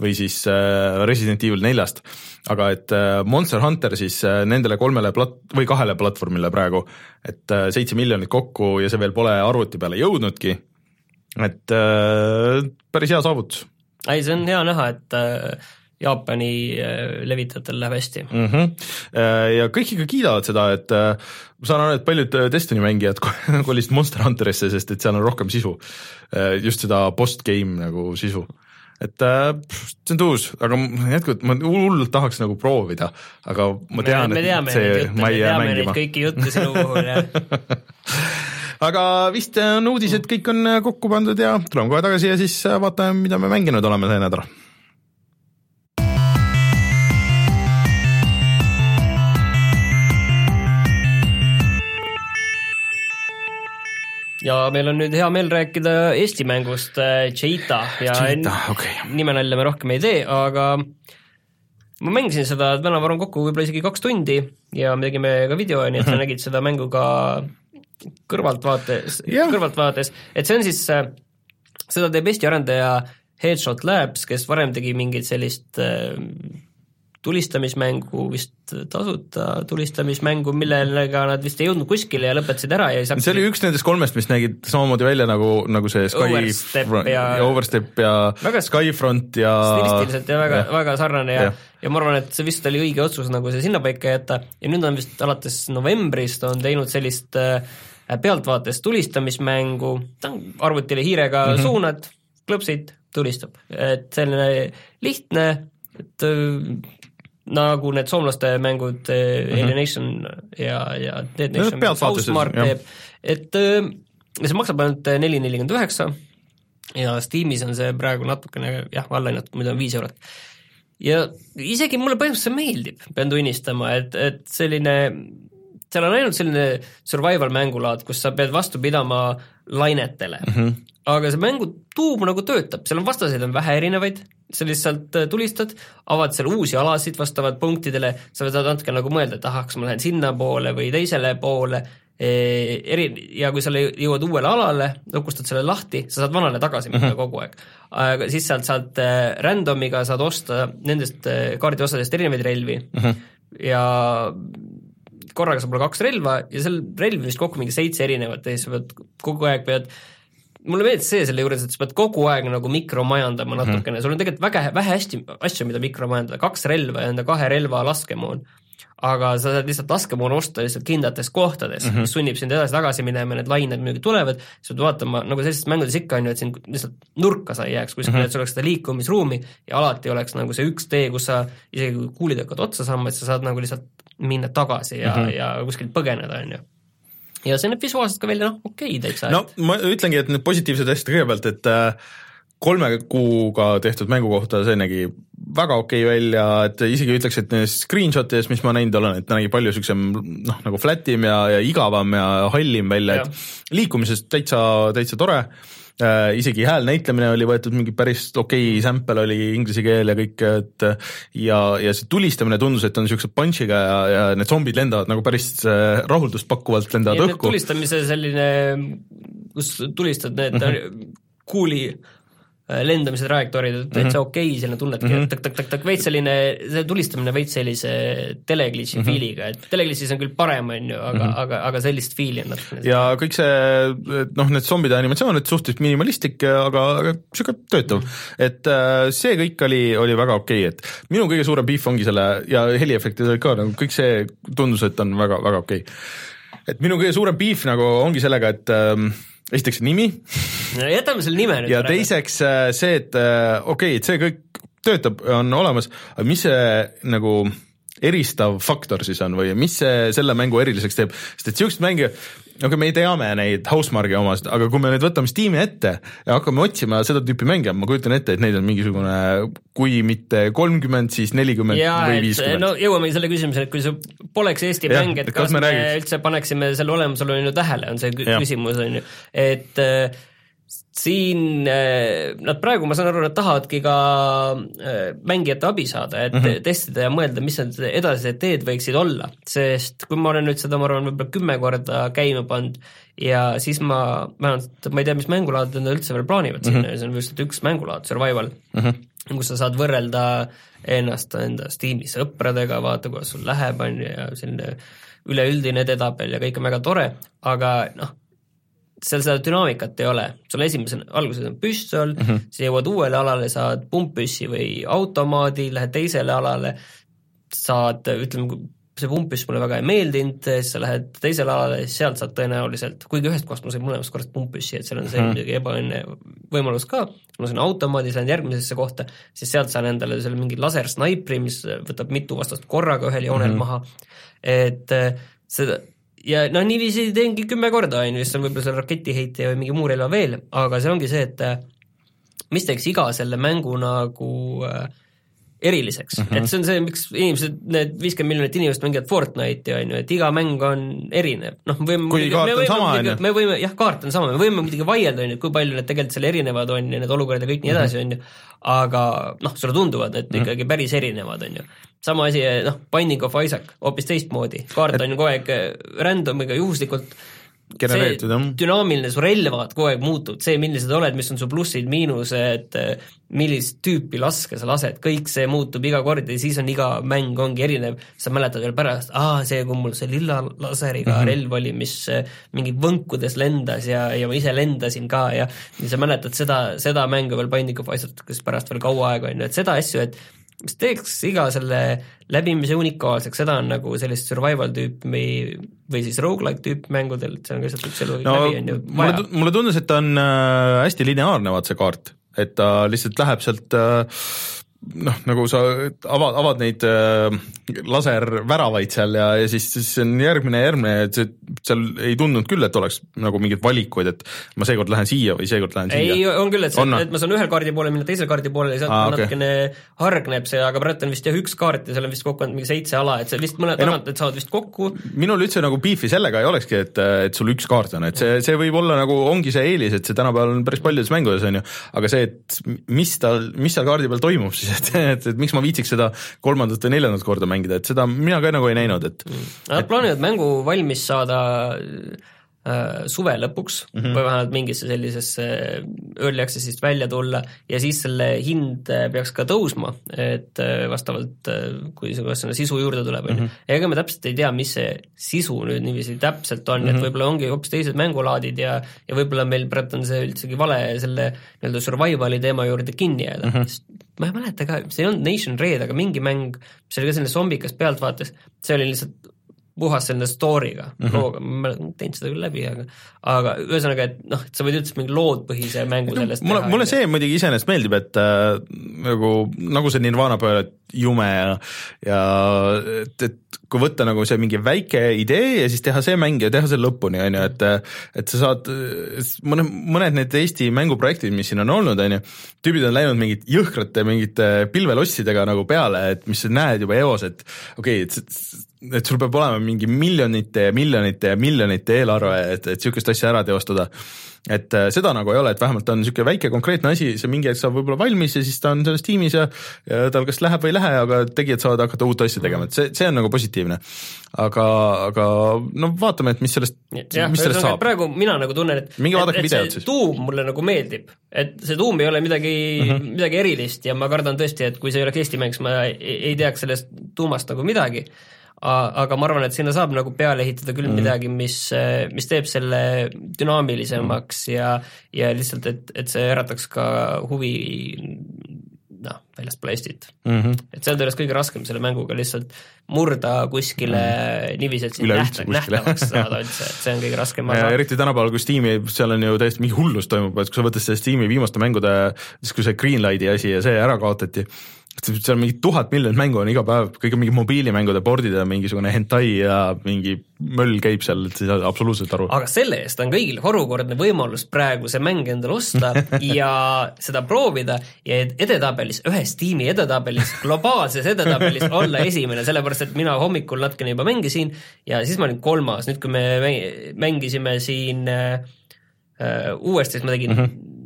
või siis äh, Resident Evil neljast. aga et äh, Monster Hunter siis äh, nendele kolmele plat- või kahele platvormile praegu, et seitse miljonit kokku ja see veel pole arvuti peale jõudnudki. et päris hea saavutus. ei, see on hea näha, et Jaapani levitajatel läheb hästi mm. -hmm. ja kõik ikka kiidavad seda, et ma saan aru, et paljud äh, Destiny mängijad kolisid Monster Hunterisse, sest et seal on rohkem sisu. Äh, just seda post-game nagu sisu. et äh, see on tuus, aga jätkuvalt ma hullult tahaks nagu proovida, aga ma tean, et teame see, ma ei jää mängima. kõiki jutte sinu puhul, jah aga vist on uudised kõik on kokku pandud ja tuleme kohe tagasi ja siis vaatame, mida me mänginud oleme see nädal ja meil on nüüd hea meel rääkida Eesti mängust Cheetah äh, ja Cheetah, okay. nimenalja me rohkem ei tee, aga ma mängisin seda täna varem kokku võib-olla isegi kaks tundi ja me tegime ka video, nii et sa mhm. nägid seda mängu ka kõrvaltvaates yeah., kõrvaltvaates, et see on siis, äh, seda teeb Eesti arendaja Headshot Labs, kes varem tegi mingit sellist äh, tulistamismängu, vist tasuta tulistamismängu, millega nad vist ei jõudnud kuskile ja lõpetasid ära ja siis hakkasid see oli üks nendest kolmest, mis nägid samamoodi välja nagu, nagu see Sky Overstep ja, ja Overstep ja väga, Skyfront ja stilistiliselt ja väga, väga sarnane ja, ja ja ma arvan, et see vist oli õige otsus nagu see sinnapaika jätta. Ja nüüd on vist alates novembrist on teinud sellist äh, pealtvaates tulistamismängu, ta on arvutile hiirega mm -hmm. suunad, klõpsid, tulistab, et selline lihtne, et äh, nagu need soomlaste mängud mm -hmm. Alienation ja, ja Dead Nation Housemark teeb, et äh, see maksab ainult neli nelikümmend üheksa ja Steamis on see praegu natukene jah, alla hinnatud, muidu on viis eurot. ja isegi mulle põhimõtteliselt meeldib, pean tunnistama, et, et selline, seal on ainult selline survival mängulaad, kus sa pead vastu pidama lainetele mm. -hmm aga see mängu tuum nagu töötab, seal on vastaseid on vähe erinevaid, sa lihtsalt äh, tulistad, avad seal uusi alasid vastavalt punktidele, sa saad natuke nagu mõelda, et ahah, kas ma lähen sinnapoole või teisele poole, eri, ja kui sa jõuad uuele alale, lukustad selle lahti, sa saad vanale tagasi minna mm -hmm. kogu aeg. aga siis sealt saad äh, random'iga saad osta nendest äh, kaardiosadest erinevaid relvi mm -hmm. ja korraga saab olla kaks relva ja seal relvi vist kokku mingi seitse erinevat ja siis sa pead kogu aeg pead mulle meeldis see selle juures, et sa pead kogu aeg nagu mikromajandama mhm. natukene mm, -hmm. sul on tegelikult väga vähe hästi asju, mida mikromajandada, kaks relva ja enda kahe relva laskemoon. Aga sa saad lihtsalt laskemoona osta lihtsalt kindlates kohtades mm, -hmm. mis sunnib sind edasi-tagasi minema ja need lained muidugi tulevad, sa pead vaatama, nagu sellistes mängudes ikka on ju, et sind lihtsalt nurka sa ei jääks kuskile mm, -hmm. et sul oleks seda liikumisruumi ja alati oleks nagu see üks tee, kus sa isegi kui kuulid hakkavad otsa saama, et sa saad nagu lihtsalt minna tagasi ja mm, -hmm. ja kuskilt põgeneda, on ju ja see näeb visuaalselt ka välja noh, okei okay, täitsa. no ma ütlengi, et need positiivsed asjad kõigepealt, et äh, kolme kuuga tehtud mängu kohta see nägi väga okei okay välja, et isegi ütleks, et nendest screenshot idest, mis ma näinud olen, et ta nägi palju niisugusem noh, nagu flat im ja, ja igavam ja hallim välja, et liikumisest täitsa, täitsa tore äh,, isegi häälnäitlemine oli võetud mingi päris okei okay, sample oli inglise keel ja kõik, et ja, ja see tulistamine tundus, et on niisuguse punch'iga ja, ja need zombid lendavad nagu päris äh, rahuldust pakkuvalt lendavad õhku. tulistamise selline, kus tulistad need mm -hmm. kuuli lendamise trajektoorid olid täitsa Mhm. okei okay,, selline tunnedki mm -hmm. tak-tak-tak-tak, veits selline, see tulistamine veits sellise teleglitch'i mm. -hmm. feel'iga, et teleglitch'is on küll parem, on ju, aga mm, -hmm. aga, aga sellist feel'i on natukene. ja kõik see, noh, need zombide animatsioon, et suhteliselt minimalistlik, aga, aga sihuke töötav. et äh, see kõik oli, oli väga okei okay., et minu kõige suurem beef ongi selle ja heliefektid olid ka nagu kõik see tundus, et on väga, väga okei okay.. et minu kõige suurem beef nagu ongi sellega, et ähm, esiteks nimi jätame selle nime nüüd ja. teiseks äh, see, et äh, okei okay,, et see kõik töötab, on olemas, aga mis see nagu eristav faktor siis on või mis see selle mängu eriliseks teeb, sest et siukseid mänge, okei, me teame neid Housemarque'i omasid, aga kui me nüüd võtame Steam'i ette ja hakkame otsima seda tüüpi mänge, ma kujutan ette, et neid on mingisugune kui mitte kolmkümmend, siis nelikümmend või viiskümmend. no jõuamegi selle küsimuseni, et kui see poleks Eesti Jah, mäng, et kas, kas me me, räägiks- üldse paneksime selle olemasolu on ju tähele, on see Jah. küsimus, on ju, et äh, siin äh, nad praegu, ma saan aru, nad tahavadki ka äh, mängijate abi saada, et mm -hmm. testida ja mõelda, mis need edasised teed võiksid olla, sest kui ma olen nüüd seda, ma arvan, võib-olla kümme korda käima pannud ja siis ma, vähemalt ma ei tea, mis mängulaad nad üldse veel plaanivad sinna mm, -hmm. see on vist üks mängulaad, survival mm, -hmm. kus sa saad võrrelda ennast enda Steam'i sõpradega, vaata, kuidas sul läheb, on ju, ja selline üleüldine edetabel ja kõik on väga tore, aga noh, seal seda dünaamikat ei ole, sul esimesel, alguses on püstol mm, -hmm. sa jõuad uuele alale, saad pumppüssi või automaadi, lähed teisele alale, saad, ütleme, see pumppüss mulle väga ei meeldinud, siis sa lähed teisele alale, sealt saad tõenäoliselt, kuigi ühest kohast ma sain mõlemast korrast pumppüssi, et seal on see muidugi ebaõnne võimalus ka, ma sain automaadis, lähen järgmisesse kohta, siis sealt saan endale selle mingi lasersnaipri, mis võtab mitu vastast korraga ühel joonel mm -hmm. maha, et äh, seda ja no niiviisi teengi kümme korda, on ju, siis on võib-olla seal raketiheitja või mingi muu relva veel, aga see ongi see, et mis teeks iga selle mängu nagu äh, eriliseks mm, -hmm. et see on see, miks inimesed, need viiskümmend miljonit inimest mängivad Fortnite'i on ju, et iga mäng on erinev, noh, me võime Kuigi kaart on sama, on ju. me võime, jah, kaart on sama, me võime muidugi vaielda, on ju, kui palju need tegelikult seal erinevad on ja need olukorrad ja kõik nii edasi, on ju, aga noh, sulle tunduvad need ikkagi päris erinevad, on ju. sama asi, noh, Binding of Isaac hoopis teistmoodi, kaart on ju kogu aeg äh, random'iga juhuslikult genereeritud jah. dünaamiline, su relvad kogu aeg muutuvad, see, milline sa oled, mis on su plussid, miinused, millist tüüpi laske sa lased, kõik see muutub iga kord ja siis on iga mäng ongi erinev, sa mäletad veel pärast, aa, see, kui mul see lilla laseriga mm -hmm. relv oli, mis eh, mingi võnkudes lendas ja, ja ma ise lendasin ka ja ja sa mäletad seda, seda mängu veel Binding of Isaac-ist pärast veel kaua aega, on ju, et seda asju, et mis teeks iga selle läbimise unikaalseks, seda on nagu sellist survival tüüpi või siis rogu-like tüüpi mängudel, et see on lihtsalt üks elu no läbi, on ju vaja. mulle tundus, et ta on äh, hästi lineaarne, vaat see kaart, et ta lihtsalt läheb sealt äh, noh, nagu sa avad, avad neid äh, laserväravaid seal ja, ja siis, siis on järgmine, järgmine, et see, seal ei tundnud küll, et oleks nagu mingeid valikuid, et ma seekord lähen siia või seekord lähen ei siia., on küll, et et ma saan ühel kaardi poole minna teisele kaardi poole ja sealt Aa, natukene hargneb see, aga praegu on vist jah üks kaart ja seal on vist kokku ainult mingi seitse ala, et see vist mõned Ei no- tagant, et saavad vist kokku, minul üldse nagu beefi sellega ei olekski, et, et sul üks kaart on, et see, see võib olla nagu ongi see eelis, et see tänapäeval on päris paljudes mängudes on ju, aga see, et mis tal, mis seal kaardi peal toimub siis, et, et, et miks ma viitsiks seda kolmandat või neljandat korda mängida, et seda mina ka nagu ei näinud, et nad plaanivad mängu valmis saada suve lõpuks mm -hmm. või vähemalt mingisse sellisesse early access'ist välja tulla ja siis selle hind äh, peaks ka tõusma, et äh, vastavalt, kui sinna sisu juurde tuleb, on ju. ega me täpselt ei tea, mis see sisu nüüd niiviisi täpselt on mm, -hmm. et võib-olla ongi hoopis teised mängulaadid ja ja võib-olla meil praegu on see üldsegi vale selle nii-öelda survival'i teema juurde kinni jääda mm, -hmm. ma ei mäleta ka, see ei olnud Nation Raid, aga mingi mäng, mis oli ka selline zombikas pealtvaates, see oli lihtsalt puhas selline story'ga mm, -hmm. looga, ma teinud seda küll läbi, aga aga ühesõnaga, et noh, et sa võid üldse mingi loodpõhise mängu no, sellest mulle, mulle see muidugi iseenesest meeldib, et äh, nagu, nagu see Nirvana et jume ja, ja et, et kui võtta nagu see mingi väike idee ja siis teha see mäng ja teha see lõpuni, on ju, et et sa saad, mõne, mõned need Eesti mänguprojektid, mis siin on olnud, on ju, tüübid on läinud mingit jõhkrate mingite pilvelossidega nagu peale, et mis sa näed juba eos, et okei okay,, et et sul peab olema mingi miljonite ja miljonite ja miljonite eelarve, et, et niisugust asja ära teostada. et äh, seda nagu ei ole, et vähemalt on niisugune väike konkreetne asi, see mingi hetk saab võib-olla valmis ja siis ta on selles tiimis ja, ja tal kas läheb või ei lähe, aga tegijad saavad hakata uut asja tegema, et see, see on nagu positiivne. aga, aga no vaatame, et mis sellest, mis sellest saab. praegu mina nagu tunnen, et minge vaadake videot siis. tuum mulle nagu meeldib, et see tuum ei ole midagi mm, -hmm. midagi erilist ja ma kardan tõesti, et kui see ei oleks Eesti mäng, siis ma ei, ei teaks sellest tuumast nagu midagi aga ma arvan, et sinna saab nagu peale ehitada küll mm. midagi, mis, mis teeb selle dünaamilisemaks mm. ja, ja lihtsalt, et, et see ärataks ka huvi noh, väljaspool Eestit mm. -hmm. et see on tõenäoliselt kõige raskem selle mänguga, lihtsalt murda kuskile mm. niiviisi, et sind nähta, nähtavaks saada üldse, et see on kõige raskem osa. eriti tänapäeval, kus Steam'i, seal on ju täiesti mingi hullus toimub, et kui sa võtad selle Steam'i viimaste mängude, siis kui see Greenlighti asi ja see ära kaotati, seal mingi tuhat miljonit mängu on iga päev, kõik on mingi mobiilimängude board'id ja mingisugune hentai ja mingi möll käib seal, et sa ei saa absoluutselt aru. aga selle eest on kõigil harukordne võimalus praegu see mäng endale osta ja seda proovida ja edetabelis, ühes tiimi edetabelis, globaalses edetabelis olla esimene, sellepärast et mina hommikul natukene juba mängisin ja siis ma olin kolmas, nüüd kui me mängisime siin äh, äh uuesti, siis ma tegin mm -hmm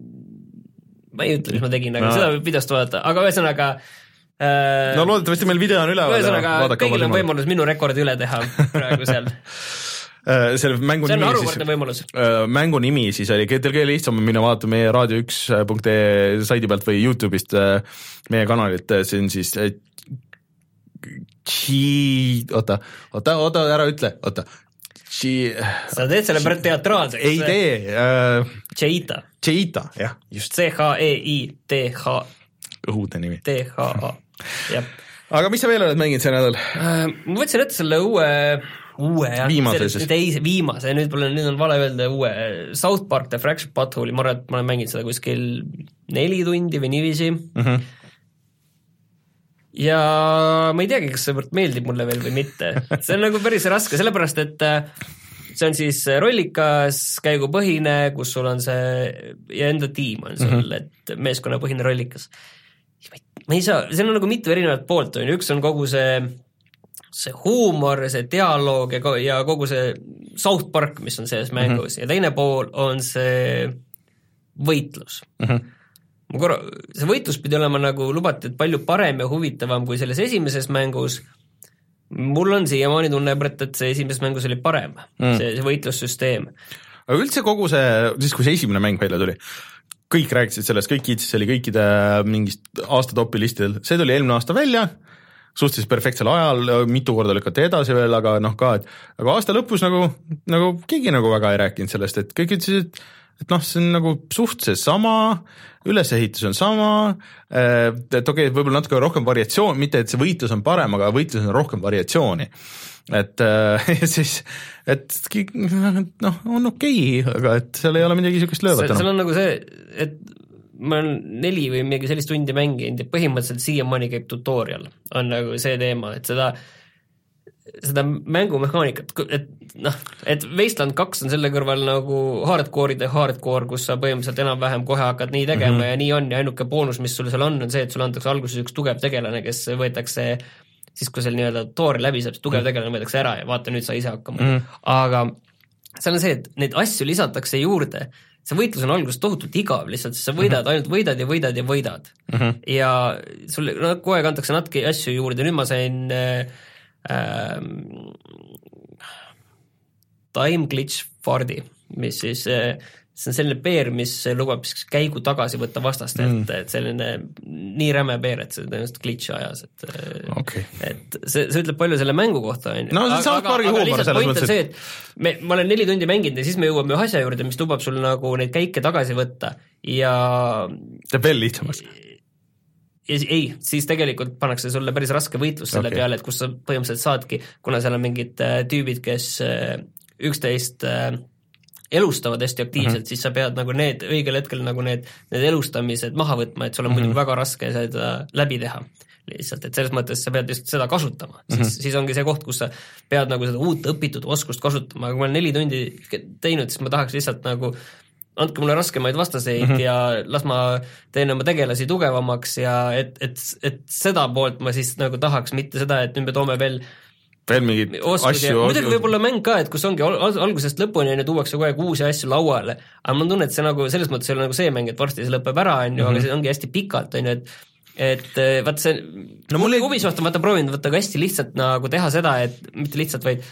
ma ei ütle, mis ma tegin, aga no. seda võib videost vaadata, aga ühesõnaga Äh, no loodetavasti meil video on üleval. ühesõnaga, kõigil on võimalus minu rekordi üle teha praegu seal äh, selle mängu see on harukordne võimalus. Äh, mängu nimi siis oli, teil kõige lihtsam on minna vaatama meie raadio1.ee saidi pealt või Youtube'ist meie kanalit, see on siis oota, oota, oota, ära ütle, oota. Sa teed selle pärast teatraalseks. ei tee äh,. Cheita. Cheita, jah, just. C-H-E-I-T-H. õudne nimi. T-H-A jah. aga mis sa veel oled mänginud see nädal äh,? ma võtsin ette selle uue uue jah, teise, viimase, nüüd pole, nüüd on vale öelda uue, South Park The Fractured Butthole'i, ma arvan, et ma olen mänginud seda kuskil neli tundi või niiviisi mm. -hmm. ja ma ei teagi, kas see meeldib mulle veel või mitte, see on nagu päris raske, sellepärast et äh, see on siis rollikas, käigupõhine, kus sul on see ja enda tiim on sul mm, -hmm. et meeskonnapõhine rollikas ma ei saa, seal on nagu mitu erinevat poolt, on ju, üks on kogu see see huumor, see dialoog ja, ja kogu see South Park, mis on selles mängus mm -hmm. ja teine pool on see võitlus mm. -hmm. ma korra, see võitlus pidi olema nagu lubati, et palju parem ja huvitavam kui selles esimeses mängus, mul on siiamaani tunne, et, et see esimeses mängus oli parem mm, see, see võitlussüsteem. aga üldse kogu see, siis kui see esimene mäng välja tuli, kõik rääkisid sellest, kõik kiitsid, see oli kõikide mingist aasta topi listidel, see tuli eelmine aasta välja, suhteliselt perfektsel ajal, mitu korda lükati edasi veel, aga noh ka, et aga aasta lõpus nagu, nagu keegi nagu väga ei rääkinud sellest, et kõik ütlesid, et et noh, see on nagu suht seesama, ülesehitus on sama, et okei okay,, võib-olla natuke rohkem variatsioon, mitte et see võitlus on parem, aga võitluses on rohkem variatsiooni et äh, siis, et noh, on okei okay,, aga et seal ei ole midagi niisugust löövat enam. seal on nagu see, et ma olen neli või midagi sellist tundi mänginud ja põhimõtteliselt siiamaani käib tutorial, on nagu see teema, et seda seda mängumehaanikat, et noh, et Wasteland kaks on selle kõrval nagu hardcore'ide hardcore, kus sa põhimõtteliselt enam-vähem kohe hakkad nii tegema mm -hmm. ja nii on ja ainuke boonus, mis sul seal on, on see, et sulle antakse alguses üks tugev tegelane, kes võetakse siis kui seal nii-öelda toor läbi saab, siis tugev mm. tegelane võetakse ära ja vaata, nüüd sa ise hakkama mm. -hmm. aga seal on see, et neid asju lisatakse juurde, see võitlus on alguses tohutult igav lihtsalt, sest sa võidad mm, -hmm. ainult võidad ja võidad ja võidad mm. -hmm. ja sulle no, kogu aeg antakse natuke asju juurde, nüüd ma sain äh, äh, time glitch fardi, mis siis äh, see on selline peer, mis lubab siis käigu tagasi võtta vastastelt mm., et selline nii räme peer, et see tõenäoliselt glitch'i ajas, et okay. et see, see ütleb palju selle mängu kohta, on ju. no see on South Park'i huumor selles mõttes, et me, ma olen neli tundi mänginud ja siis me jõuame ühe asja juurde, mis lubab sul nagu neid käike tagasi võtta ja teeb veel lihtsamaks ei, siis tegelikult pannakse sulle päris raske võitlus selle okay. peale, et kus sa põhimõtteliselt saadki, kuna seal on mingid äh, tüübid, kes äh, üksteist äh, elustavad hästi aktiivselt mm, -hmm. siis sa pead nagu need õigel hetkel nagu need, need elustamised maha võtma, et sul on mm -hmm. muidugi väga raske seda läbi teha lihtsalt, et selles mõttes sa pead just seda kasutama mm, -hmm. siis, siis ongi see koht, kus sa pead nagu seda uut õpitud oskust kasutama, aga kui ma olen neli tundi teinud, siis ma tahaks lihtsalt nagu andke mulle raskemaid vastaseid mm -hmm. ja las ma teen oma tegelasi tugevamaks ja et, et, et seda poolt ma siis nagu tahaks, mitte seda, et nüüd me toome veel veel mingeid asju muidugi võib olla mäng ka, et kus ongi al al algusest lõpuni on ju, tuuakse kogu aeg uusi asju lauale, aga mul on tunne, et see nagu selles mõttes ei ole nagu see mäng, et varsti see lõpeb ära, on ju, aga see ongi hästi pikalt, on ju, et et vaat see No mul Ubisoft on vaata proovinud vaata ka hästi lihtsalt nagu teha seda, et mitte lihtsalt, vaid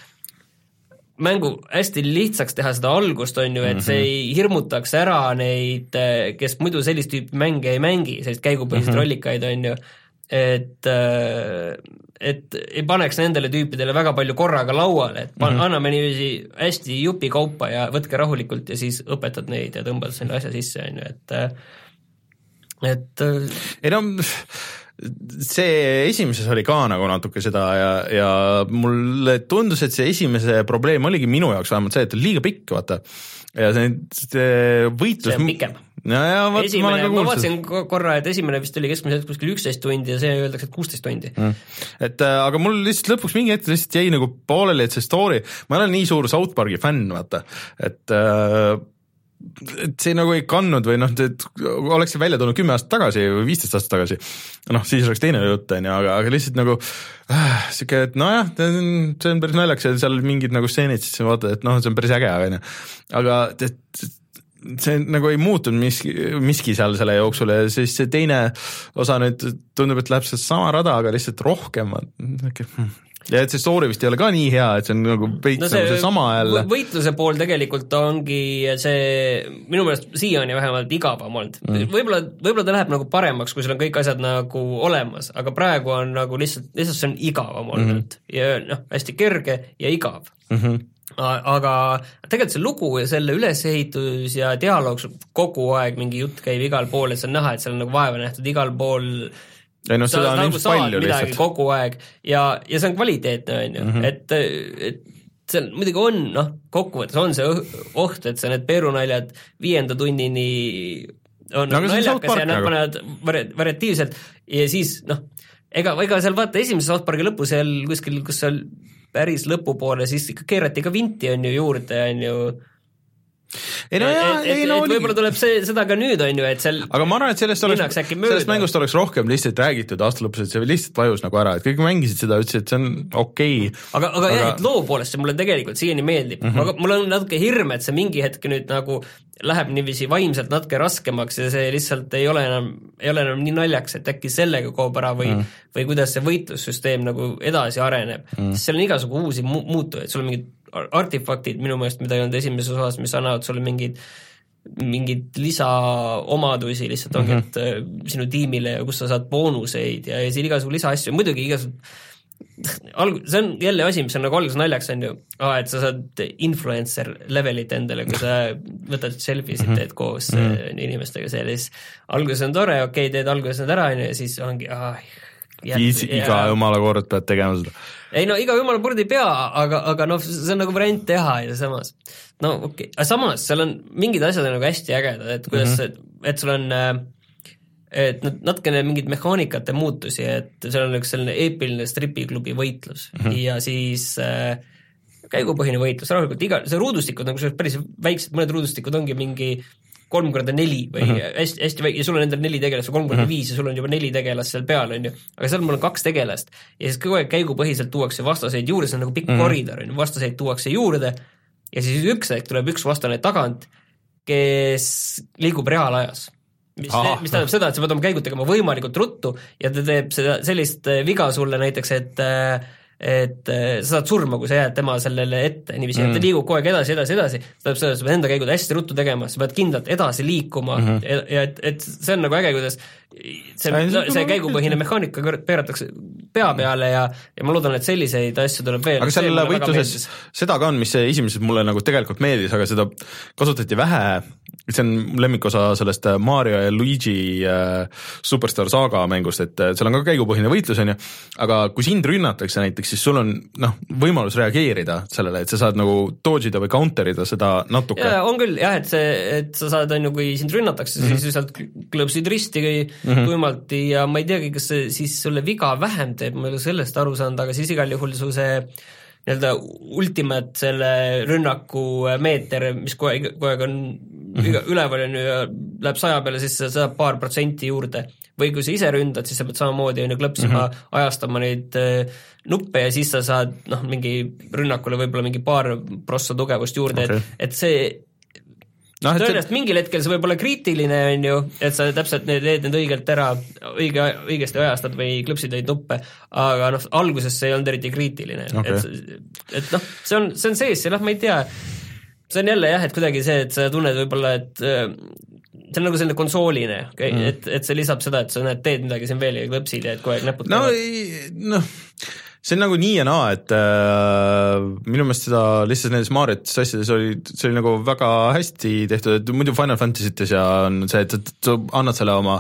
mängu hästi lihtsaks teha seda algust, on ju, et see Mhm. ei hirmutaks ära neid, kes muidu sellist tüüpi mänge ei mängi, selliseid käigupõhiseid mm -hmm. rollikaid, on ju, et et ei paneks nendele tüüpidele väga palju korraga lauale, et pan- mm, -hmm. anname niiviisi hästi jupikaupa ja võtke rahulikult ja siis õpetad neid ja tõmbad selle asja sisse, on ju, et et ei no see esimeses oli ka nagu natuke seda ja, ja mulle tundus, et see esimese probleem oligi minu jaoks vähemalt see, et liiga pikk, vaata. ja see, see võitlus see on pikem. ma esimene, olen ma kuulnud vaatasin ko- korra, et esimene vist oli keskmiselt kuskil üksteist tundi ja see öeldakse, et kuusteist tundi mm.. et äh, aga mul lihtsalt lõpuks mingi hetk lihtsalt jäi nagu pooleli, et see story, ma ei ole nii suur South Park'i fänn, vaata, et äh, et see nagu ei kandnud või noh, et oleks see välja tulnud kümme aastat tagasi või viisteist aastat tagasi, noh siis oleks teine jutt, on ju, aga, aga lihtsalt nagu äh, sihuke, et nojah, see on päris naljakas ja seal mingid nagu stseenid, siis vaatad, et noh, see on päris äge, on ju, aga et, see nagu ei muutunud miski, miski seal selle jooksul ja siis see teine osa nüüd tundub, et läheb sedasama rada, aga lihtsalt rohkem. Ja et see story vist ei ole ka nii hea, et see on nagu veits no nagu seesama jälle võ-. võitluse pool tegelikult ongi see minu meelest siiani vähemalt igavam olnud mm.. võib-olla, võib-olla ta läheb nagu paremaks, kui sul on kõik asjad nagu olemas, aga praegu on nagu lihtsalt, lihtsalt see on igavam olnud mm -hmm. ja noh, hästi kerge ja igav Mm -hmm. Aga tegelikult see lugu ja selle ülesehitus ja dialoog, kogu aeg mingi jutt käib igal pool, et see on näha, et seal on nagu vaeva nähtud igal pool ei noh, seda on nagu ilmselt saad palju lihtsalt. kogu aeg ja, ja see on kvaliteetne, on ju, et, et seal muidugi on, noh, kokkuvõttes on see oht, et sa need peerunaljad viienda tunnini on No naljakas ja nad nagu. panevad vari- variatiivselt ja siis noh, ega, ega seal vaata esimese South Park'i lõpus seal kuskil, kus seal päris lõpupoole, siis ikka keerati ka vinti on ju juurde, on ju ei no jaa, ei no oli võib-olla tuleb see, seda ka nüüd on ju, et seal aga ma arvan, et sellest oleks, sellest mängust oleks rohkem lihtsalt räägitud aasta lõpus, et see lihtsalt vajus nagu ära, et kõik mängisid seda, ütlesid, et see on okei okay.. aga, aga, aga jah, et loo poolest see mulle tegelikult siiani meeldib mm, -hmm. aga mul on natuke hirm, et see mingi hetk nüüd nagu läheb niiviisi vaimselt natuke raskemaks ja see lihtsalt ei ole enam, ei ole enam nii naljakas, et äkki sellega kaob ära või mm, -hmm. või kuidas see võitlussüsteem nagu edasi areneb mm, -hmm. sest seal on igasugu uusi mu- muutujaid, sul on mingid artefaktid minu meelest, mida ei olnud esimeses osas, mis annavad sulle mingeid mingeid lisaomadusi lihtsalt ongi mm, -hmm. et äh, sinu tiimile ja kus sa saad boonuseid ja, ja siin igasugu lisaasju, muidugi igasugu alg-, see on jälle asi, mis on nagu alguses naljakas, on ju, et sa saad influencer levelit endale, kui sa võtad selfie sid, teed koos mm -hmm. inimestega seal ja siis alguses on tore, okei okay,, teed alguses need ära, on ju, ja siis ongi ah, Is, iga jumala kord pead tegema seda. ei no iga jumala kord ei pea, aga, aga noh, see on nagu variant teha ja samas no okei okay., aga samas seal on mingid asjad on nagu hästi ägedad, et kuidas mm, -hmm. et sul on äh, et nad natukene mingid mehaanikate muutusi, et seal on üks selline eepiline stripiklubi võitlus mm -hmm. ja siis äh, käigupõhine võitlus, rahulikult iga, see ruudustikud on kusjuures päris väiksed, mõned ruudustikud ongi mingi kolm korda neli või mm -hmm. hästi, hästi väike ja sul on endal neli tegelast või kolm korda mm -hmm. viis ja sul on juba neli tegelast seal peal, on ju. aga seal mul on kaks tegelast ja siis kogu aeg käigupõhiselt tuuakse vastaseid juurde, see on nagu pikk mm -hmm. koridor, on ju, vastaseid tuuakse juurde ja siis üks hetk tuleb üks vastane tagant, kes liigub reaalajas mis, mis tähendab seda, et sa pead oma käigud tegema võimalikult ruttu ja ta teeb seda sellist äh, viga sulle näiteks, et äh, et äh, sa saad surma, kui sa jääd tema sellele ette niiviisi mm, et ta liigub kogu aeg edasi, edasi, edasi, tähendab seda, sa pead enda käigud hästi ruttu tegema, sa pead kindlalt edasi liikuma mm -hmm. ja, ja et, et see on nagu äge, kuidas see, See on- see, käigupõhine mehaanika kõr- pööratakse pea peale ja, ja ma loodan, et selliseid asju tuleb veel. aga seal võitluses seda ka on, mis see esimeses mulle nagu tegelikult meeldis, aga seda kasutati vähe, see on mu lemmikosa sellest Mario ja Luigi äh, Superstar saaga mängust, et äh, seal on ka käigupõhine võitlus, on ju, aga kui sind rünnatakse näiteks, siis sul on noh, võimalus reageerida sellele, et sa saad nagu dodge ida või counter ida seda natuke. on küll jah, et see, et sa saad, on ju, kui sind rünnatakse mm, -hmm. siis lihtsalt klõpsid risti mm -hmm. tuimalt ja ma ei teagi, kas see siis sulle viga vähem teeb, ma ei ole sellest aru saanud, aga siis igal juhul su see nii-öelda ultimate selle rünnaku meeter, mis kogu aeg, kogu aeg on iga, üleval on ju ja läheb saja peale, siis sa saad paar protsenti juurde. või kui sa ise ründad, siis sa pead samamoodi on ju klõpsima mm, -hmm. ajastama neid äh, nuppe ja siis sa saad noh, mingi rünnakule võib-olla mingi paar prossa tugevust juurde okay., et, et see noh, tõenäoliselt see... mingil hetkel see võib olla kriitiline, on ju, et sa täpselt need, teed need õigelt ära, õige, õigesti ajastad või klõpsid neid nuppe, aga noh, alguses see ei olnud eriti kriitiline okay., et, et noh, see on, see on sees ja noh, ma ei tea, see on jälle jah, et kuidagi see, et sa tunned võib-olla, et äh, see on nagu selline konsooline okay? mm., et, et see lisab seda, et sa näed, teed midagi siin veel ja klõpsid ja et kogu aeg näpud no, noh, see on nagu nii ja naa, et äh, minu meelest seda lihtsalt nendes Marios asjades oli, see oli nagu väga hästi tehtud, et muidu Final Fantasy'tes ja on see, et, et sa annad selle oma,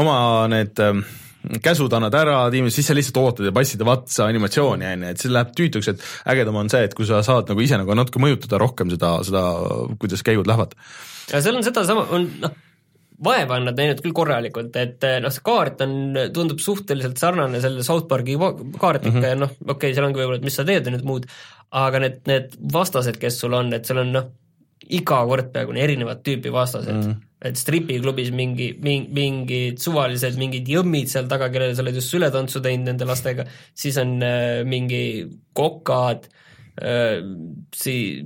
oma need äh, käsud annad ära tiimile, siis sa lihtsalt ootad ja passid vatsa animatsiooni, on ju, et see läheb tüütuks, et ägedam on see, et kui sa saad nagu ise nagu natuke mõjutada rohkem seda, seda, kuidas käigud lähevad. ja seal on sedasama, on noh, vaeva on nad näinud küll korralikult, et eh, noh, see kaart on, tundub suhteliselt sarnane selle South Park'i kaardiga mm -hmm. ja noh, okei okay,, seal ongi võib-olla, et mis sa teed nüüd muud, aga need, need vastased, kes sul on, et seal on noh, iga kord peaaegu erinevat tüüpi vastased mm. -hmm. et stripiklubis mingi, mingi, mingid suvalised mingid jõmmid seal taga, kellele sa oled just sületantsu teinud nende lastega, siis on äh, mingi kokad Äh, sii-.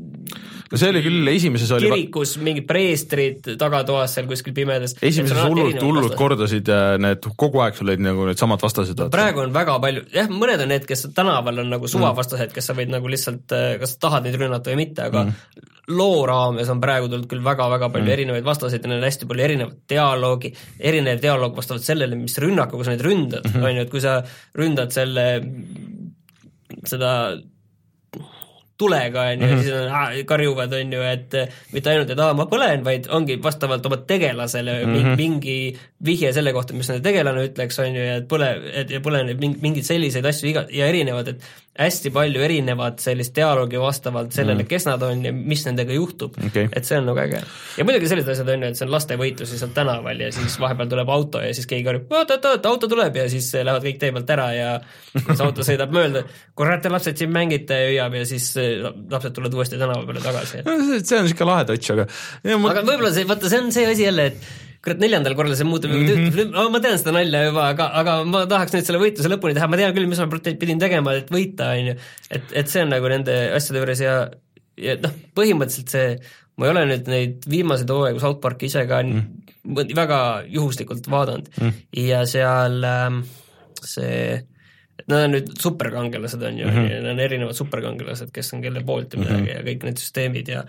no see oli küll, esimeses oli kirikus mingid preestrid tagatoas seal kuskil pimedas. esimeses hullult, hullult kordasid äh, need, kogu aeg sul olid nagu needsamad vastased. praegu on väga palju, jah, mõned on need, kes tänaval on nagu suvavastased, kes sa võid nagu lihtsalt, äh, kas tahad neid rünnata või mitte, aga mm. loo raames on praegu tulnud küll väga-väga palju mm. erinevaid vastaseid ja neil on hästi palju erinevat dialoogi, erinev dialoog vastavalt sellele, mis rünnakuga sa neid ründad mm, -hmm. on ju, et kui sa ründad selle, seda tulega, on ju, ja siis nad karjuvad, on ju, et mitte ainult, et aa, ma põlen, vaid ongi vastavalt oma tegelasele mm -hmm. mingi vihje selle kohta, mis nende tegelane ütleks, on ju, ja et põle, et ja põleneb mingeid selliseid asju iga, ja erinevad, et hästi palju erinevat sellist dialoogi vastavalt sellele mm., kes nad on ja mis nendega juhtub okay., et see on nagu äge. ja muidugi sellised asjad on ju, et see on lastevõitlus lihtsalt tänaval ja siis vahepeal tuleb auto ja siis keegi karjub oot-oot-oot, auto tuleb ja siis lähevad kõik tee pealt ära ja siis auto sõidab mööda, kurat te lapsed siin mängite ja hüüab ja siis eh, lapsed tulevad uuesti tänava peale tagasi. see on niisugune lahe touch, aga ma... aga võib-olla see, vaata, see on see asi jälle, et kurat, neljandal korral see muutub mm, -hmm. oh, ma tean seda nalja juba, aga, aga ma tahaks nüüd selle võitluse lõpuni teha, ma tean küll, mis ma pidin tegema, et võita, on ju. et, et see on nagu nende asjade juures ja, ja noh, põhimõtteliselt see, ma ei ole nüüd neid viimaseid hooaegu South Parki ise ka mm. väga juhuslikult vaadanud mm. ja seal ähm, see Nad on nüüd superkangelased, on ju mm, -hmm. need on erinevad superkangelased, kes on kelle poolt ja midagi mm -hmm. ja kõik need süsteemid ja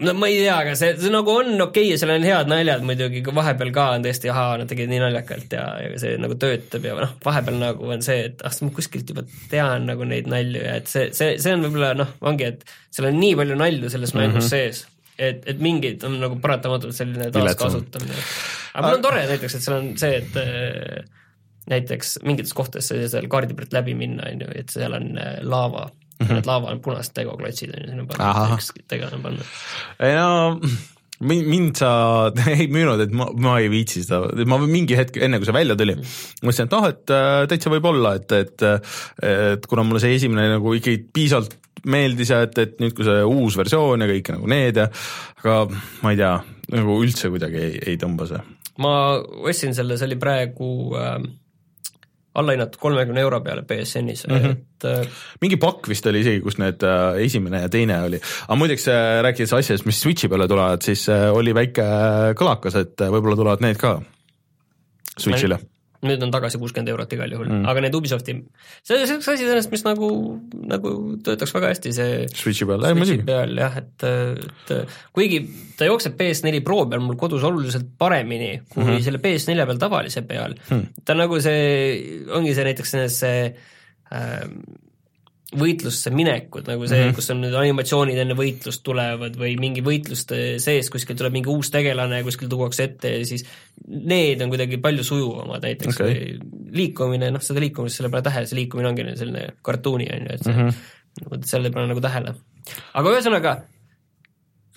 no ma ei tea, aga see, see nagu on okei okay ja seal on head naljad muidugi, vahepeal ka on tõesti, ahaa, nad tegid nii naljakalt ja, ja see nagu töötab ja noh, vahepeal nagu on see, et ah, ma kuskilt juba tean nagu neid nalju ja et see, see, see on võib-olla noh, ongi, et seal on nii palju nalju selles mängus mm -hmm. sees, et, et mingid on nagu paratamatult selline taaskasutamine. aga mul on tore näiteks, et seal on see, et äh, näiteks mingites kohtades seal kaardi pealt läbi minna, on ju, et seal on äh, laava mm -hmm. need laava on punased tegoklotsid on ju, sinna panna, üks tegane on panna. ei no mind, mind sa ei müünud, et ma, ma ei viitsi seda, ma mingi hetk, enne kui see välja tuli, mõtlesin, et ah, et äh, täitsa võib olla, et, et et kuna mulle see esimene nagu ikkagi piisavalt meeldis ja et, et nüüd, kui see uus versioon ja kõik nagu need ja aga ma ei tea, nagu üldse kuidagi ei, ei tõmba see. ma ostsin selle, see oli praegu äh, allahinnatud kolmekümne euro peale BSN-is mm, -hmm. et äh, mingi pakk vist oli isegi, kus need äh, esimene ja teine oli, aga muideks äh, rääkides asjadest, mis Switchi peale tulevad, siis oli väike kõlakas, et võib-olla tulevad need ka Switchile nüüd on tagasi kuuskümmend eurot igal juhul mm., aga need Ubisofti, see on üks asi sellest, mis nagu, nagu töötaks väga hästi, see Switchi peal, Switchi peal jah, et, et kuigi ta jookseb PS4 Pro peal mul kodus oluliselt paremini kui mm -hmm. selle PS4 peal tavalise peal mm., ta nagu see, ongi see näiteks see äh, võitlusse minekud, nagu see mm, -hmm. kus on need animatsioonid enne võitlust tulevad või mingi võitluste sees kuskil tuleb mingi uus tegelane, kuskil tuuakse ette ja siis need on kuidagi palju sujuvamad näiteks okay. liikumine, noh seda liikumist selle peale tähele, see liikumine ongi selline kartuuni on ju, et see mm, -hmm. selle peale nagu tähele. aga ühesõnaga,